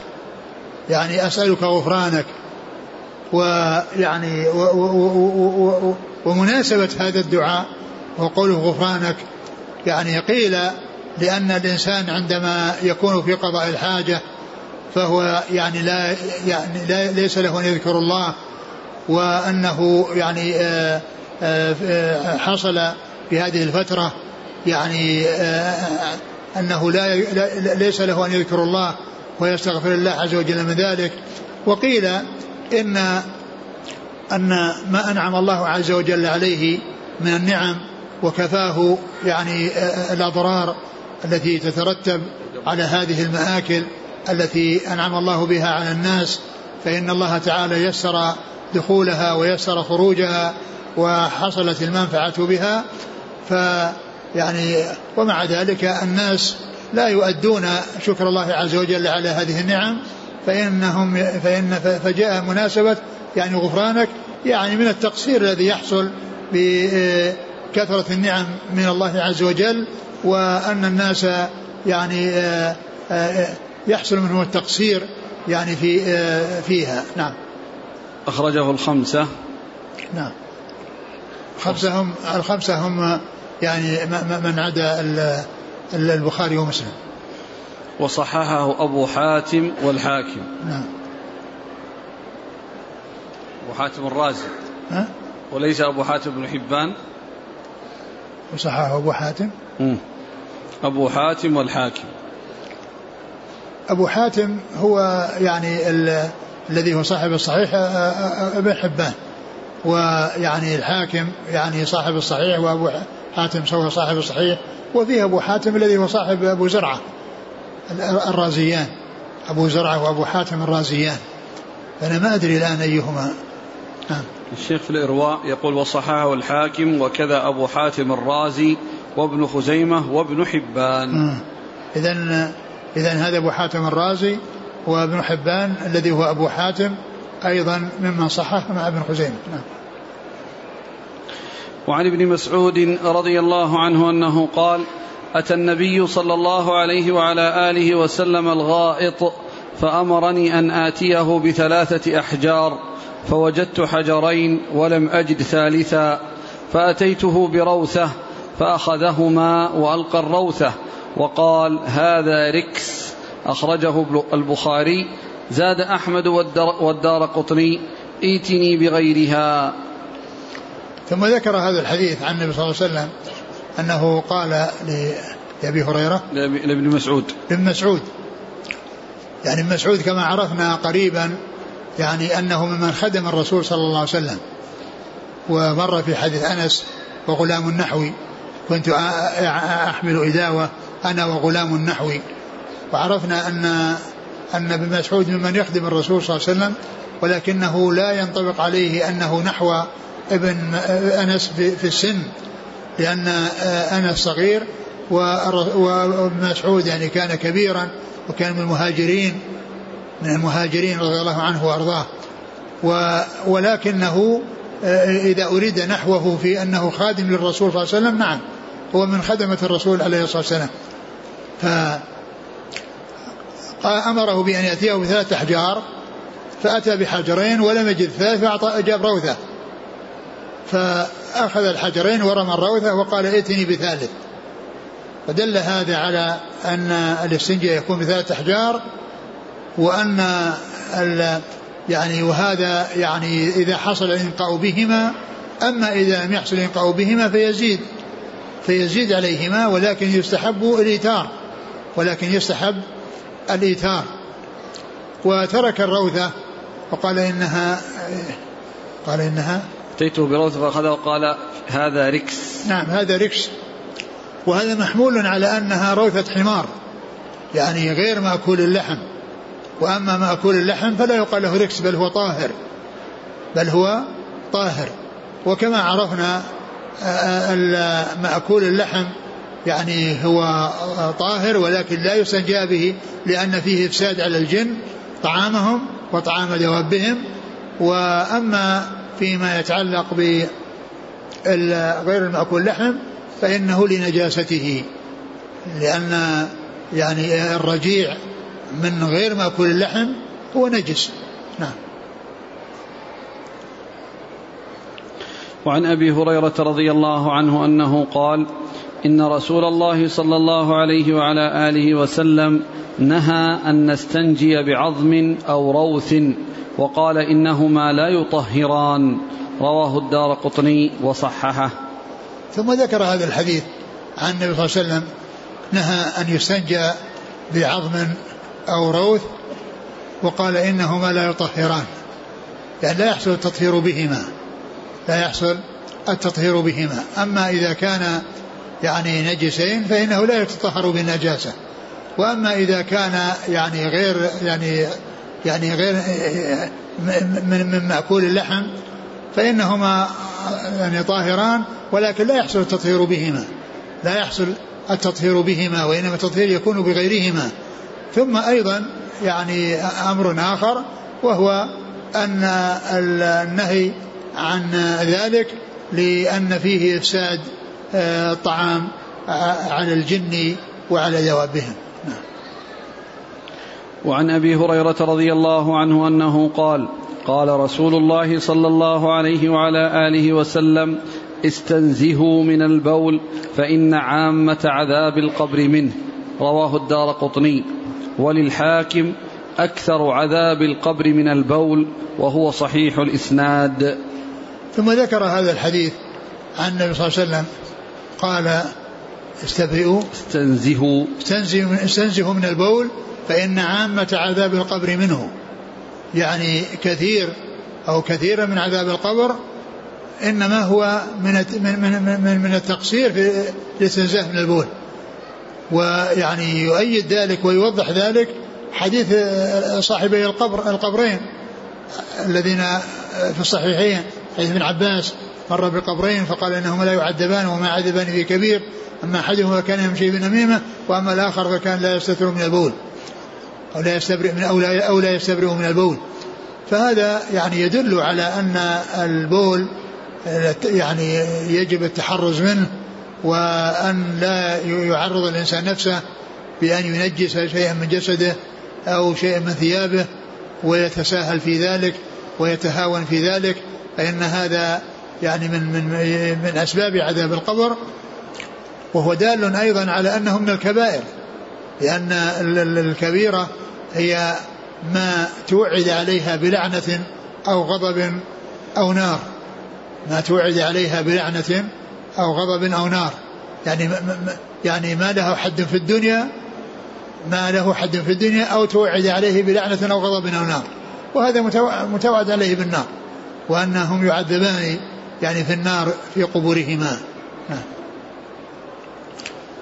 يعني أسألك غفرانك ويعني ومناسبة هذا الدعاء وقوله غفرانك يعني قيل لأن الإنسان عندما يكون في قضاء الحاجة فهو يعني لا يعني لا ليس له أن يذكر الله وأنه يعني آه، آه، آه، حصل في هذه الفترة يعني أنه لا ليس له أن يذكر الله ويستغفر الله عز وجل من ذلك. وقيل إن أن ما أنعم الله عز وجل عليه من النعم وكفاه يعني الأضرار التي تترتب على هذه المآكل التي أنعم الله بها على الناس فإن الله تعالى يسر دخولها ويسر خروجها وحصلت المنفعة بها. ف يعني ومع ذلك الناس لا يؤدون شكر الله عز وجل على هذه النعم فإنهم فإن فجاء مناسبة يعني غفرانك يعني من التقصير الذي يحصل بكثرة النعم من الله عز وجل وأن الناس يعني آه، آه، يحصل منهم التقصير يعني في آه، فيها. نعم. أخرجه الخمسة. نعم. خمسة هم الخمسة هم يعني من عدا البخاري ومسلم. وصححه أبو حاتم والحاكم. نعم. أبو حاتم الرازي. ها؟ وليس أبو حاتم بن حبان. وصححه أبو حاتم. مم. أبو حاتم والحاكم. أبو حاتم هو يعني الذي هو صاحب الصحيح ابن حبان. ويعني الحاكم يعني صاحب الصحيح وأبو حاتم هو صاحب الصحيح. وفيه أبو حاتم الذي هو صاحب أبو زرعة الرازيان. أبو زرعة وأبو حاتم الرازيان. أنا ما أدري الآن أيهما. نعم. الشيخ في الإرواء يقول وصححه الحاكم وكذا أبو حاتم الرازي وابن خزيمة وابن حبان. إذا إذا هذا أبو حاتم الرازي وابن حبان الذي هو أبو حاتم أيضا ممن صحح مع ابن خزيمة. نعم. وعن ابن مسعود رضي الله عنه أنه قال أتى النبي صلى الله عليه وعلى آله وسلم الغائط فأمرني أن آتيه بثلاثة أحجار فوجدت حجرين ولم أجد ثالثا فأتيته بروثة فأخذهما وألقى الروثة وقال هذا ركس. أخرجه البخاري زاد أحمد والدار قطني ائتني بغيرها. ثم ذكر هذا الحديث عن النبي صلى الله عليه وسلم أنه قال لأبي هريرة لابن مسعود. لابن مسعود. يعني ابن مسعود كما عرفنا قريبا يعني أنه ممن خدم الرسول صلى الله عليه وسلم. ومر في حديث أنس وغلام النحوي. كنت أحمل إداوة أنا وغلام نحوي وعرفنا أن أن ابن مسعود ممن يخدم الرسول صلى الله عليه وسلم ولكنه لا ينطبق عليه أنه نحو ابن أنس في السن لأن أنس صغير وابن مسعود يعني كان كبيرا وكان من المهاجرين من المهاجرين رضي الله عنه وأرضاه. ولكنه إذا أريد نحوه في أنه خادم للرسول صلى الله عليه وسلم نعم هو من خدمة الرسول عليه الصلاة والسلام. ف أمره بأن يأتيه بثلاثة أحجار فأتى بحجرين ولم يجد ثالث فأعطى جاب روثة. فأخذ الحجرين ورمى الروثة وقال ائتني بثالث. فدل هذا على أن الاستنجاء يكون بثلاثة أحجار وأن يعني وهذا يعني إذا حصل الإنقاء بهما أما إذا لم يحصل الإنقاء بهما فيزيد فيزيد عليهما ولكن يستحب الإيتار ولكن يستحب الإيتار وترك الروثة وقال إنها قال إنها أتيته بروثة فأخذها وقال هذا ركس نعم هذا ركس وهذا محمول على أنها روثة حمار. يعني غير مأكول اللحم. وأما مأكول اللحم فلا يقال له ركس بل هو طاهر. بل هو طاهر. وكما عرفنا مأكول اللحم يعني هو طاهر ولكن لا يستنجى به لأن فيه إفساد على الجن طعامهم وطعام دوابهم وأما فيما يتعلق ب غير المأكول لحم فإنه لنجاسته لأن يعني الرجيع من غير مأكول اللحم هو نجس. نعم. وعن أبي هريرة رضي الله عنه أنه قال إن رسول الله صلى الله عليه وعلى آله وسلم نهى أن نستنجي بعظم أو روث وقال إنهما لا يطهران. رواه الدار قطني وصححه. ثم ذكر هذا الحديث عن النبي صلى الله عليه وسلم نهى أن يستنجى بعظم أو روث وقال إنهما لا يطهران. يعني لا يحصل التطهير بهما. لا يحصل التطهير بهما. أما إذا كان يعني نجسين فإنه لا يتطهر بالنجاسة. وأما إذا كان يعني غير يعني يعني غير من, من مأكول اللحم فإنهما يعني طاهران ولكن لا يحصل التطهير بهما. لا يحصل التطهير بهما وإنما التطهير يكون بغيرهما. ثم أيضا يعني أمر آخر وهو أن النهي عن ذلك لأن فيه إفساد الطعام آه، على الجن وعلى دوابهم نعم. وعن أبي هريرة رضي الله عنه أنه قال قال رسول الله صلى الله عليه وعلى آله وسلم استنزهوا من البول فإن عامة عذاب القبر منه. رواه الدار قطني. وللحاكم أكثر عذاب القبر من البول وهو صحيح الإسناد. ثم ذكر هذا الحديث عن النبي صلى الله عليه وسلم قال استبرئوا. استنزهوا. استنزهوا استنزهوا من البول فإن عامة عذاب القبر منه يعني كثير أو كثيرا من عذاب القبر إنما هو من من من التقصير في الاستنزاه من البول. ويعني يؤيد ذلك ويوضح ذلك حديث صاحبي القبر القبرين الذين في الصحيحين حديث ابن عباس مر بقبرين فقال انهما لا يعذبان وما عذبان في كبير أما احدهما كان يمشي بنميمة وأما الآخر فكان لا يستتر من البول. أو لا يستبرئ من أو لا, أو لا يستبرئ من البول. فهذا يعني يدل على أن البول يعني يجب التحرز منه وأن لا يعرض الإنسان نفسه بأن ينجس شيئا من جسده أو شيئا من ثيابه ويتساهل في ذلك ويتهاون في ذلك. فإن هذا يعني من من من أسباب عذاب القبر. وهو دال أيضا على أنه من الكبائر. لأن الكبيرة هي ما توعد عليها بلعنة أو غضب أو نار. ما توعد عليها بلعنة أو غضب أو نار. يعني يعني ما له حد في الدنيا ما له حد في الدنيا أو توعد عليه بلعنة أو غضب أو نار. وهذا متوعد عليه بالنار. وأنهم يعذبان يعني في النار في قبورهما. نعم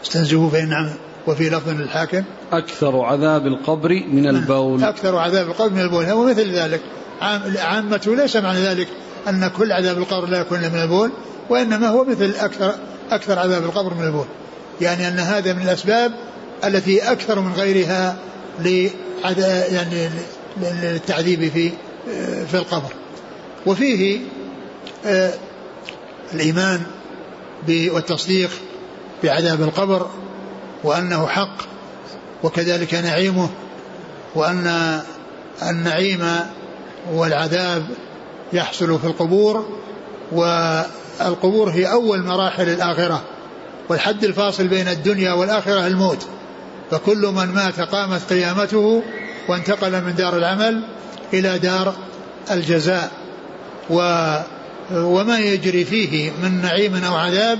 استنزهوا فإن وفي لفظ للحاكم؟ أكثر عذاب القبر من نعم. البول. أكثر عذاب القبر من البول. هو مثل ذلك. عامته ليس معنى ذلك أن كل عذاب القبر لا يكون من البول وإنما هو مثل أكثر أكثر عذاب القبر من البول. يعني أن هذا من الأسباب التي أكثر من غيرها يعني للتعذيب في في القبر. وفيه آه، الإيمان والتصديق بعذاب القبر وأنه حق وكذلك نعيمه وأن النعيم والعذاب يحصل في القبور والقبور هي أول مراحل الآخرة والحد الفاصل بين الدنيا والآخرة الموت فكل من مات قامت قيامته وانتقل من دار العمل إلى دار الجزاء و وما يجري فيه من نعيم أو عذاب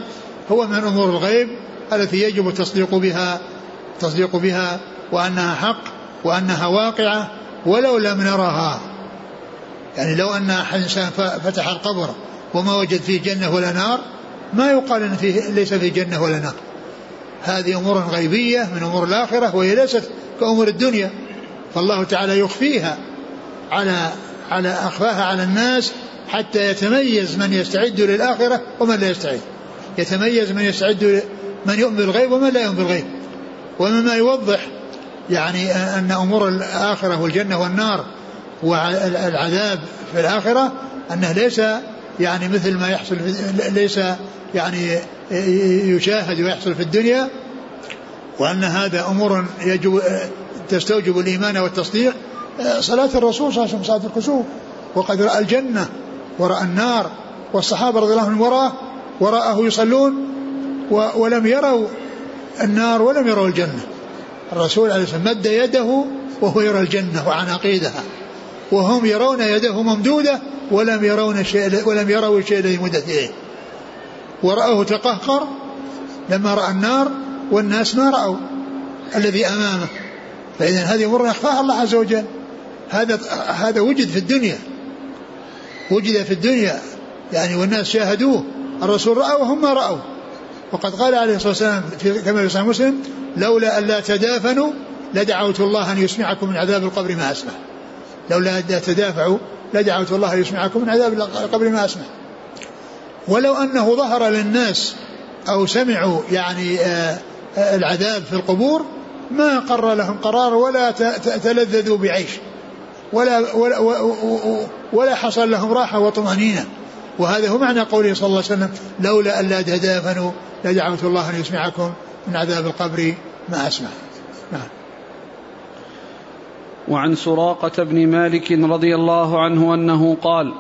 هو من أمور الغيب التي يجب التصديق بها التصديق بها وأنها حق وأنها واقعة ولو لم نرها يعني لو أن إنسان فتح القبر وما وجد فيه جنة ولا نار ما يقال أن فيه ليس فيه جنة ولا نار. هذه أمور غيبية من أمور الآخرة وهي ليست كأمور الدنيا. فالله تعالى يخفيها على على أخفاها على الناس حتى يتميز من يستعد للآخرة ومن لا يستعد. يتميز من يستعد من يؤمن بالغيب ومن لا يؤمن بالغيب. ومما يوضح يعني أن أمور الآخرة والجنة والنار والعذاب في الآخرة أنه ليس يعني مثل ما يحصل ليس يعني يشاهد ويحصل في الدنيا وأن هذا أمور يجب تستوجب الإيمان والتصديق. صلاة الرسول صلى الله عليه وسلم صلاة الكسوف وقد رأى الجنة ورأى النار. والصحابة رضي الله عنهم وراءه وراءه يصلون. ولم يروا النار ولم يروا الجنة. الرسول عليه الصلاة مد يده وهو يرى الجنة وعناقيدها وهم يرون يده ممدودة ولم يرون شيء ولم يروا شيء الذي مدت إليه. ورأوه تقهقر لما رأى النار والناس ما رأوا الذي أمامه. فإذا هذه أمور يخفاها الله عز وجل. هذا هذا وجد في الدنيا. وجد في الدنيا. يعني والناس شاهدوه. الرسول رأى وهم ما رأوا. وقد قال عليه الصلاة والسلام في كما في صحيح مسلم لولا أن لا تدافنوا لدعوت الله أن يسمعكم من عذاب القبر ما أسمع. لولا أن تدافعوا لدعوت الله أن يسمعكم من عذاب القبر ما أسمع. ولو أنه ظهر للناس أو سمعوا يعني آه، آه، العذاب في القبور ما قر لهم قرار ولا تلذذوا بعيش. ولا ولا, ولا حصل لهم راحة وطمأنينة. وهذا هو معنى قوله صلى الله عليه وسلم لولا أن لا تدافنوا لدعوت الله أن يسمعكم من عذاب القبر ما أسمع. نعم. وعن سراقة بن مالك رضي الله عنه أنه قال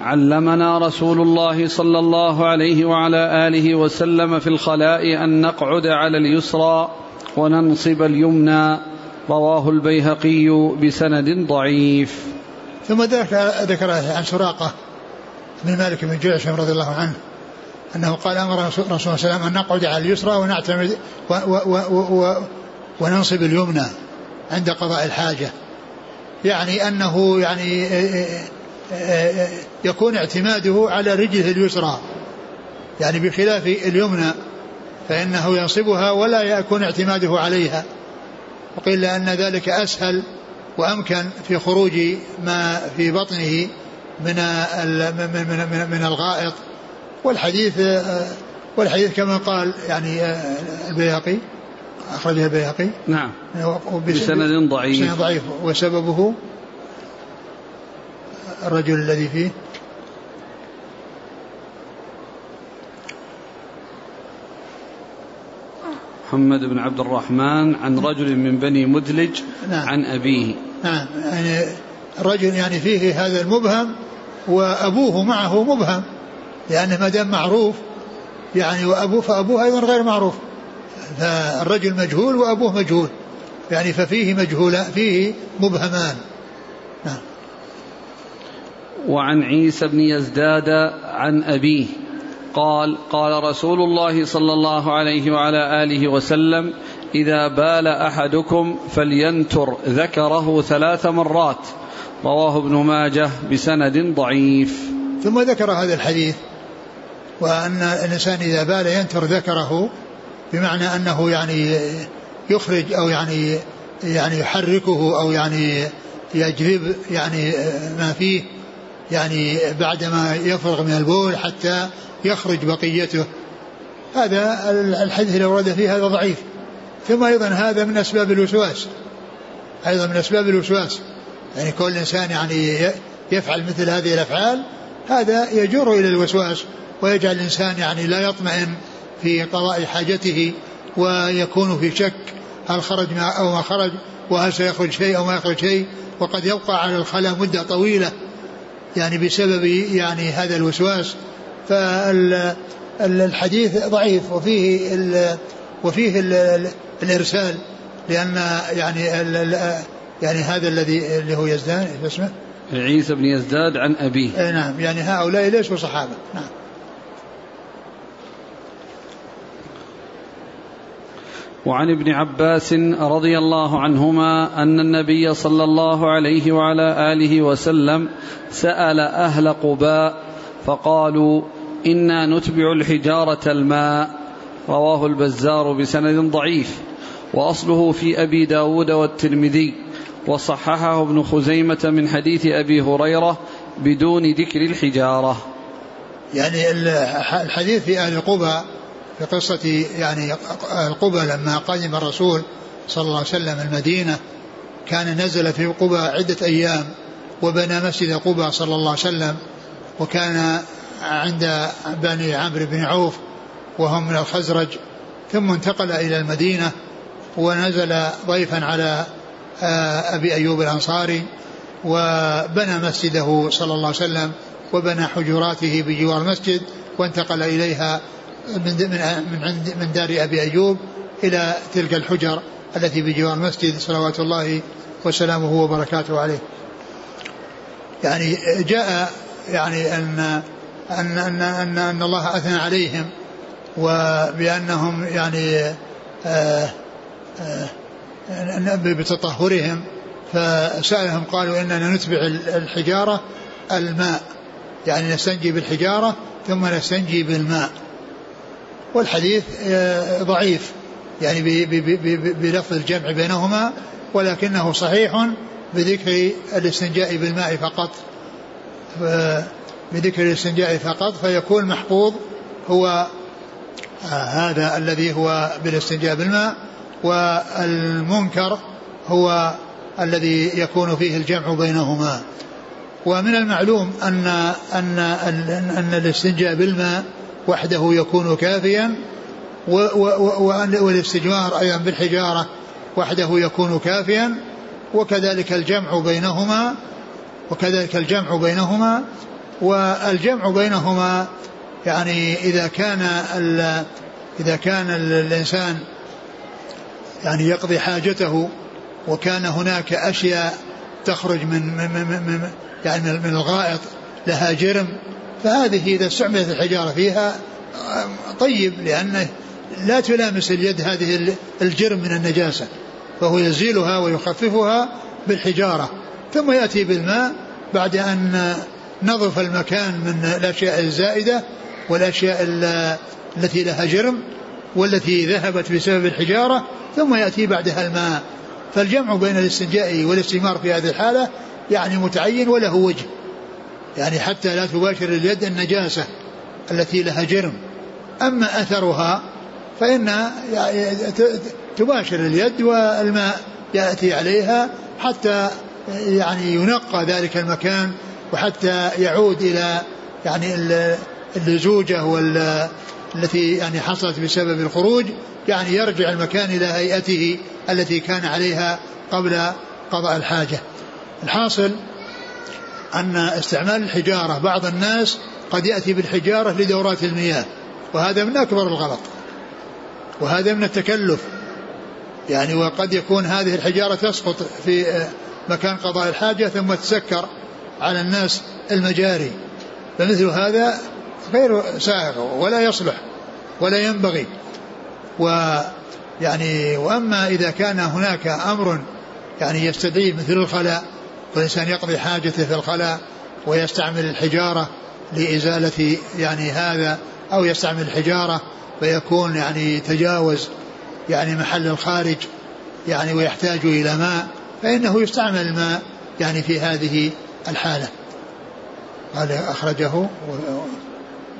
علمنا رسول الله صلى الله عليه وعلى آله وسلم في الخلاء أن نقعد على اليسرى وننصب اليمنى. رواه البيهقي بسند ضعيف. ثم ذكر عن سراقة بن مالك بن جعشم رضي الله عنه أنه قال أمر رسول الله صلى الله عليه وسلم أن نقعد على اليسرى ونعتمد و و و و وننصب اليمنى عند قضاء الحاجة. يعني أنه يعني يكون اعتماده على رجله اليسرى. يعني بخلاف اليمنى فإنه ينصبها ولا يكون اعتماده عليها. وقيل لأن ذلك أسهل وأمكن في خروج ما في بطنه من من من, من الغائط. والحديث والحديث كما قال يعني البيهقي أخرجه البيهقي. نعم. بسند ضعيف. بسند ضعيف. وسببه الرجل الذي فيه. محمد بن عبد الرحمن عن رجل من بني مدلج نعم. عن أبيه. نعم. يعني رجل يعني فيه هذا المبهم وأبوه معه مبهم لأنه ما دام معروف يعني وأبوه فأبوه أيضا غير معروف. فالرجل مجهول وأبوه مجهول. يعني ففيه مجهول فيه مبهمان. نعم. وعن عيسى بن يزداد عن أبيه قال قال رسول الله صلى الله عليه وعلى آله وسلم إذا بال أحدكم فلينتر ذكره ثلاث مرات. رواه ابن ماجه بسند ضعيف. ثم ذكر هذا الحديث وأن الإنسان إذا بال ينتر ذكره بمعنى أنه يعني يخرج أو يعني يعني يحركه أو يعني يجذب يعني ما فيه يعني بعدما يفرغ من البول حتى يخرج بقيته. هذا الحديث اللي ورد فيه هذا ضعيف. ثم أيضا هذا من أسباب الوسواس. أيضا من أسباب الوسواس. يعني كل إنسان يعني يفعل مثل هذه الأفعال هذا يجر إلى الوسواس ويجعل الإنسان يعني لا يطمئن في قضاء حاجته ويكون في شك هل خرج أو ما خرج وهل سيخرج شيء أو ما يخرج شيء وقد يبقى على الخلاء مدة طويلة يعني بسبب يعني هذا الوسواس. فالحديث ضعيف وفيه ال وفيه ال الإرسال لأن يعني يعني هذا الذي اللي هو يزداد اسمه؟ عيسى بن يزداد عن أبيه. اي نعم. يعني هؤلاء ليسوا صحابة؟ نعم. وعن ابن عباس رضي الله عنهما أن النبي صلى الله عليه وعلى آله وسلم سأل أهل قباء فقالوا إنا نتبع الحجارة الماء. رواه البزار بسند ضعيف. وأصله في أبي داود والترمذي. وصححه ابن خزيمة من حديث أبي هريرة بدون ذكر الحجارة. يعني الحديث في أهل قباء في قصة يعني قبى لما قدم الرسول صلى الله عليه وسلم المدينة كان نزل في قبى عدة أيام وبنى مسجد قبى صلى الله عليه وسلم وكان عند بني عمرو بن عوف وهم من الخزرج ثم انتقل إلى المدينة ونزل ضيفا على أبي أيوب الأنصاري وبنى مسجده صلى الله عليه وسلم وبنى حجراته بجوار المسجد وانتقل إليها من من عند من دار أبي أيوب إلى تلك الحجر التي بجوار المسجد صلوات الله وسلامه وبركاته عليه. يعني جاء يعني أن أن أن أن, أن الله أثنى عليهم وبأنهم يعني آه آه بتطهرهم فسألهم قالوا إننا نتبع الحجارة الماء. يعني نستنجي بالحجارة ثم نستنجي بالماء. والحديث آه، ضعيف. يعني بلفظ الجمع بينهما ولكنه صحيح بذكر الاستنجاء بالماء فقط. بذكر الاستنجاء فقط فيكون محفوظ هو آه، هذا الذي هو بالاستنجاء بالماء. والمنكر هو الذي يكون فيه الجمع بينهما. ومن المعلوم أن أن أن الاستنجاء بالماء وحده يكون كافيا والاستجمار أيضا بالحجارة وحده يكون كافيا وكذلك الجمع بينهما وكذلك الجمع بينهما. والجمع بينهما يعني إذا كان إذا كان الإنسان يعني يقضي حاجته وكان هناك أشياء تخرج من, من, من, يعني من الغائط لها جرم. فهذه إذا استعملت الحجارة فيها طيب لأنه لا تلامس اليد هذه الجرم من النجاسة. فهو يزيلها ويخففها بالحجارة. ثم يأتي بالماء بعد أن نظف المكان من الأشياء الزائدة والأشياء التي لها جرم. والتي ذهبت بسبب الحجارة ثم يأتي بعدها الماء. فالجمع بين الاستنجاء والاستمار في هذه الحالة يعني متعين وله وجه. يعني حتى لا تباشر اليد النجاسة التي لها جرم. أما أثرها فإن تباشر اليد والماء يأتي عليها حتى يعني ينقى ذلك المكان وحتى يعود إلى يعني اللزوجة وال التي يعني حصلت بسبب الخروج يعني يرجع المكان إلى هيئته التي كان عليها قبل قضاء الحاجة. الحاصل أن استعمال الحجارة بعض الناس قد يأتي بالحجارة لدورات المياه وهذا من أكبر الغلط وهذا من التكلف. يعني وقد يكون هذه الحجارة تسقط في مكان قضاء الحاجة ثم تسكر على الناس المجاري. فمثل هذا غير سائغ ولا يصلح ولا ينبغي. ويعني وأما إذا كان هناك أمر يعني يستدعي مثل الخلاء والإنسان يقضي حاجته في الخلاء ويستعمل الحجارة لإزالة يعني هذا أو يستعمل الحجارة فيكون يعني تجاوز يعني محل الخارج يعني ويحتاج إلى ماء فإنه يستعمل الماء يعني في هذه الحالة. قال أخرجه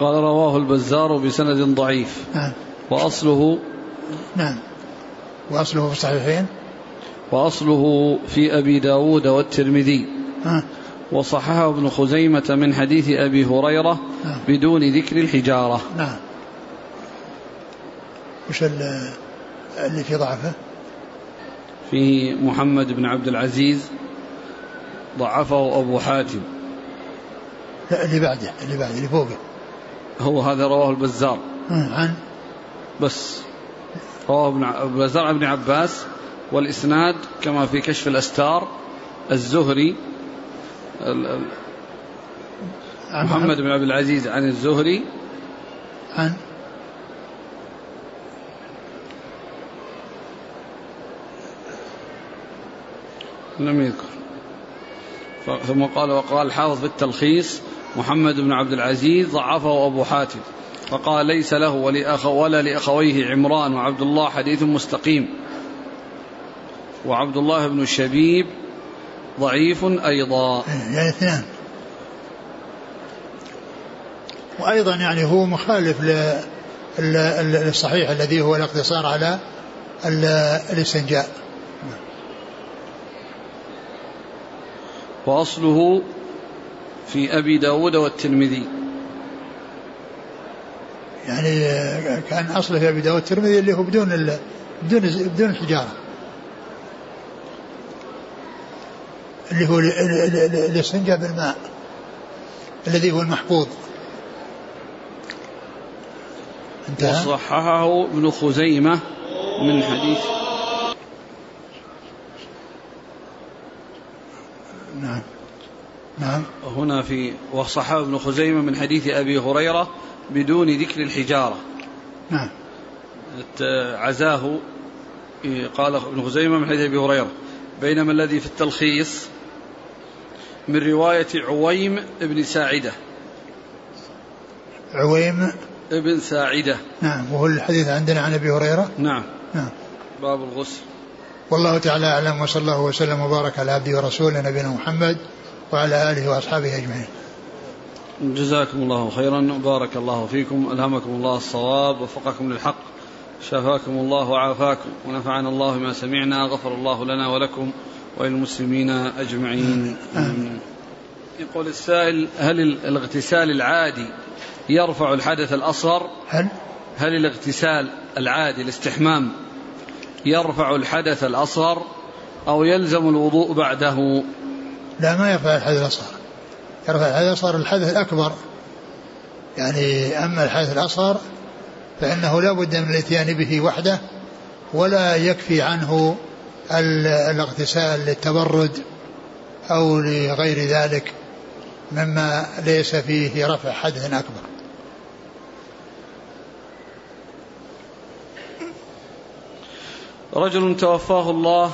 قال رواه البزار بسند ضعيف. نعم. وأصله نعم. وأصله في الصحيحين وأصله في أبي داود والترمذي. نعم وصححه ابن خزيمة من حديث أبي هريرة بدون ذكر الحجارة. نعم. وش اللي في ضعفه؟ فيه محمد بن عبد العزيز ضعفه أبو حاتم. لا اللي بعده اللي بعده اللي فوقه. هو هذا رواه البزار. عن بس. رواه ابن البزار عن ابن عباس والإسناد كما في كشف الأستار الزهري محمد بن عبد العزيز عن الزهري. عن لم يذكر. ثم قال وقال الحافظ في التلخيص محمد بن عبد العزيز ضعفه أبو حاتم فقال ليس له ولأخ ولا لأخويه عمران وعبد الله حديث مستقيم. وعبد الله بن الشبيب ضعيف أيضا. يعني اثنان. وأيضا يعني هو مخالف للصحيح الذي هو الاقتصار على الاستنجاء. وأصله في أبي داود والترمذي. يعني كان أصله في أبي داود والترمذي اللي هو بدون بدون بدون الحجارة. اللي هو الاستنجاء بالماء. الذي هو المحفوظ. انتهى؟ وصححه ابن خزيمة من حديث نعم نعم هنا في وصححه ابن خزيمة من حديث أبي هريرة بدون ذكر الحجارة. نعم. عزاه قال ابن خزيمة من حديث أبي هريرة بينما الذي في التلخيص من رواية عويم بن ساعدة. عويم. ابن ساعدة. نعم وهو الحديث عندنا عن أبي هريرة. نعم. نعم. باب الغسل. والله تعالى أعلم وصلى الله وسلم وبارك على عبده ورسوله نبينا محمد وعلى آله وأصحابه أجمعين. جزاكم الله خيرا وبارك الله فيكم ألهمكم الله الصواب وفقكم للحق شفاكم الله وعافاكم ونفعنا الله ما سمعنا غفر الله لنا ولكم وللمسلمين أجمعين. آمين. يقول السائل هل الاغتسال العادي يرفع الحدث الأصغر؟ هل؟ هل الاغتسال العادي الاستحمام يرفع الحدث الأصغر أو يلزم الوضوء بعده؟ لا ما يرفع الحدث الأصغر. يرفع الحدث الأصغر الحدث الأكبر. يعني أما الحدث الأصغر فإنه لا بد من الإتيان به وحده ولا يكفي عنه الاغتسال للتبرد أو لغير ذلك مما ليس فيه رفع حدث أكبر. رجل توفاه الله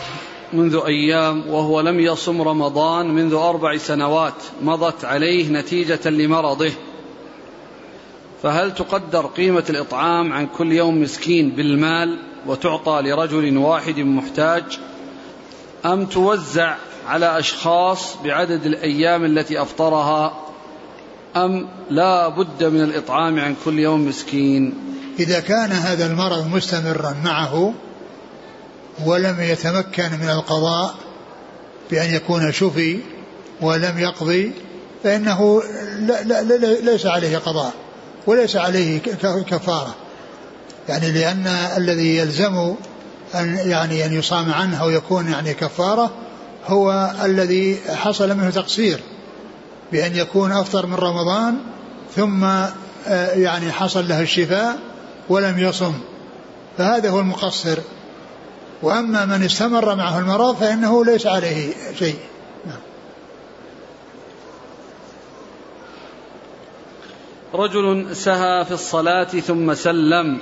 منذ أيام وهو لم يصم رمضان منذ أربع سنوات مضت عليه نتيجة لمرضه. فهل تقدر قيمة الإطعام عن كل يوم مسكين بالمال وتعطى لرجل واحد محتاج؟ أم توزع على أشخاص بعدد الأيام التي أفطرها؟ أم لا بد من الإطعام عن كل يوم مسكين؟ إذا كان هذا المرض مستمرا معه ولم يتمكن من القضاء بأن يكون شفي ولم يقضي فإنه لا لا لا ليس عليه قضاء وليس عليه كفارة. يعني لأن الذي يلزم أن يعني أن يصام عنه أو يكون يعني كفارة هو الذي حصل منه تقصير بأن يكون أفطر من رمضان ثم آه، يعني حصل له الشفاء ولم يصم. فهذا هو المقصر. وأما من استمر معه المرض فإنه ليس عليه شيء. نعم. رجل سهى في الصلاة ثم سلم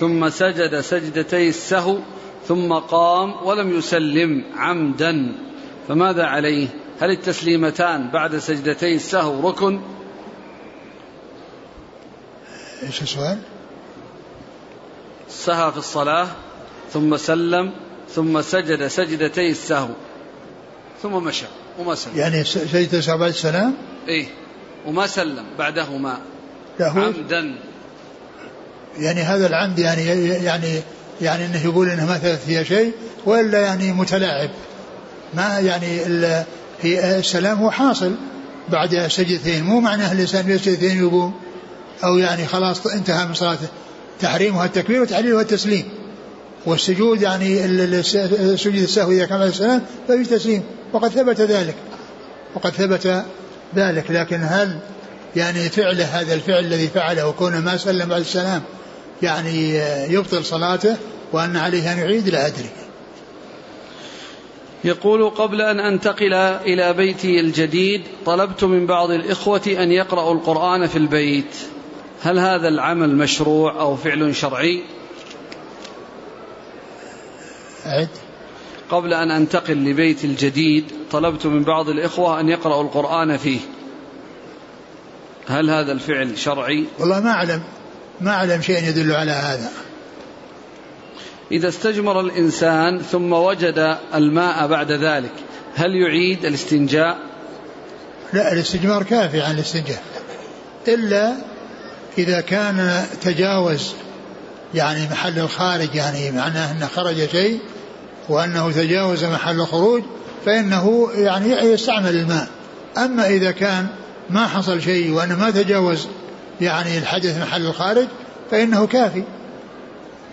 ثم سجد سجدتي السهو ثم قام ولم يسلم عمدا. فماذا عليه؟ هل التسليمتان بعد سجدتي السهو ركن؟ إيش السؤال؟ سهى في الصلاة ثم سلم ثم سجد سجدتي السهو. ثم مشى وما سلم. يعني سجد السهو بعد السلام؟ إيه. وما سلم بعدهما. عمدا. يعني هذا العمد يعني يعني يعني إنه يقول إنه ما ثبت فيها شيء وإلا يعني متلاعب. ما يعني في السلام هو حاصل. بعد سجدتين مو معناه الإنسان يسجدتين يقوم. أو يعني خلاص انتهى من صلاته تحريمها التكبير وتحليلها التسليم والسجود يعني سجود السهو إذا كان السلام ففي تسليم. وقد ثبت ذلك. وقد ثبت ذلك. لكن هل يعني فعله هذا الفعل الذي فعله وكونه ما سلم بعد السلام يعني يبطل صلاته وأن عليه أن يعيد؟ لا أدري. يقول قبل أن أنتقل إلى بيتي الجديد طلبت من بعض الإخوة أن يقرأوا القرآن في البيت. هل هذا العمل مشروع أو فعل شرعي؟ أعد قبل أن أنتقل لبيت الجديد طلبت من بعض الإخوة أن يقرأوا القرآن فيه. هل هذا الفعل شرعي؟ والله ما أعلم ما أعلم شيء يدل على هذا. إذا استجمر الإنسان ثم وجد الماء بعد ذلك هل يعيد الاستنجاء؟ لا الاستجمار كافي عن الاستنجاء. إلا إذا كان تجاوز يعني محل الخارج يعني معناه أنه خرج شيء وأنه تجاوز محل الخروج فإنه يعني يستعمل الماء. أما إذا كان ما حصل شيء وأنه ما تجاوز يعني الحدث محل الخارج فإنه كافي.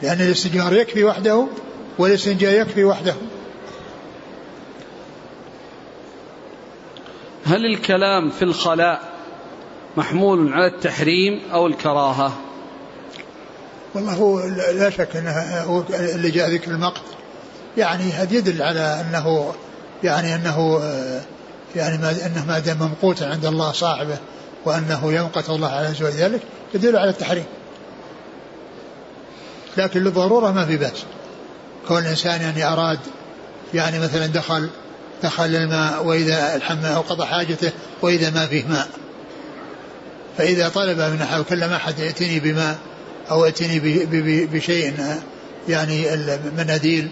لأن الاستجمار يكفي وحده والاستنجاء يكفي وحده. هل الكلام في الخلاء محمول على التحريم أو الكراهة؟ والله هو لا شك هو اللي جاء ذكر المقت يعني هذا يدل على أنه يعني أنه يعني ما أنه ما دام ممقوتا عند الله صاحبه وأنه يمقت الله عز وجل يدل على التحريم. لكن للضرورة ما في بأس. كون الإنسان يعني أراد يعني مثلا دخل دخل الماء وإذا الحمام أو قضى حاجته وإذا ما فيه ماء. فإذا طلب من أحد وكلم أحد ائتني بماء أو ائتني بشيء يعني المناديل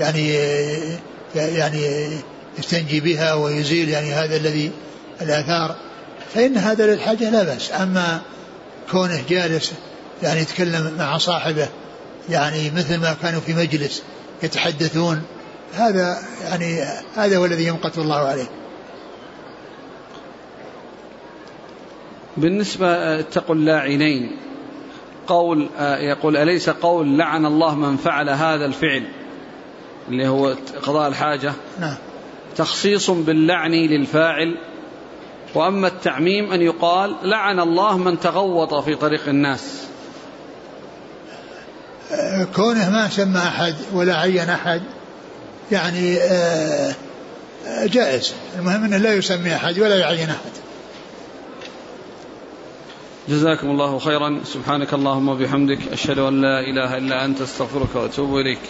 يعني يعني يستنجي بها ويزيل يعني هذا الذي الآثار. فإن هذا للحاجة لا بأس. أما كونه جالس يعني يتكلم مع صاحبه يعني مثل ما كانوا في مجلس يتحدثون هذا يعني هذا هو الذي يمقت الله عليه. بالنسبة اتقوا اللاعنين. قول يقول أليس قول لعن الله من فعل هذا الفعل؟ اللي هو قضاء الحاجة. نعم. تخصيص باللعن للفاعل. وأما التعميم أن يقال لعن الله من تغوط في طريق الناس. كونه ما سمى أحد ولا عين أحد يعني آه، جائز. المهم أنه لا يسمي أحد ولا يعين أحد. جزاكم الله خيرا. سبحانك اللهم وبحمدك. أشهد أن لا إله إلا أنت. أستغفرك وأتوب إليك.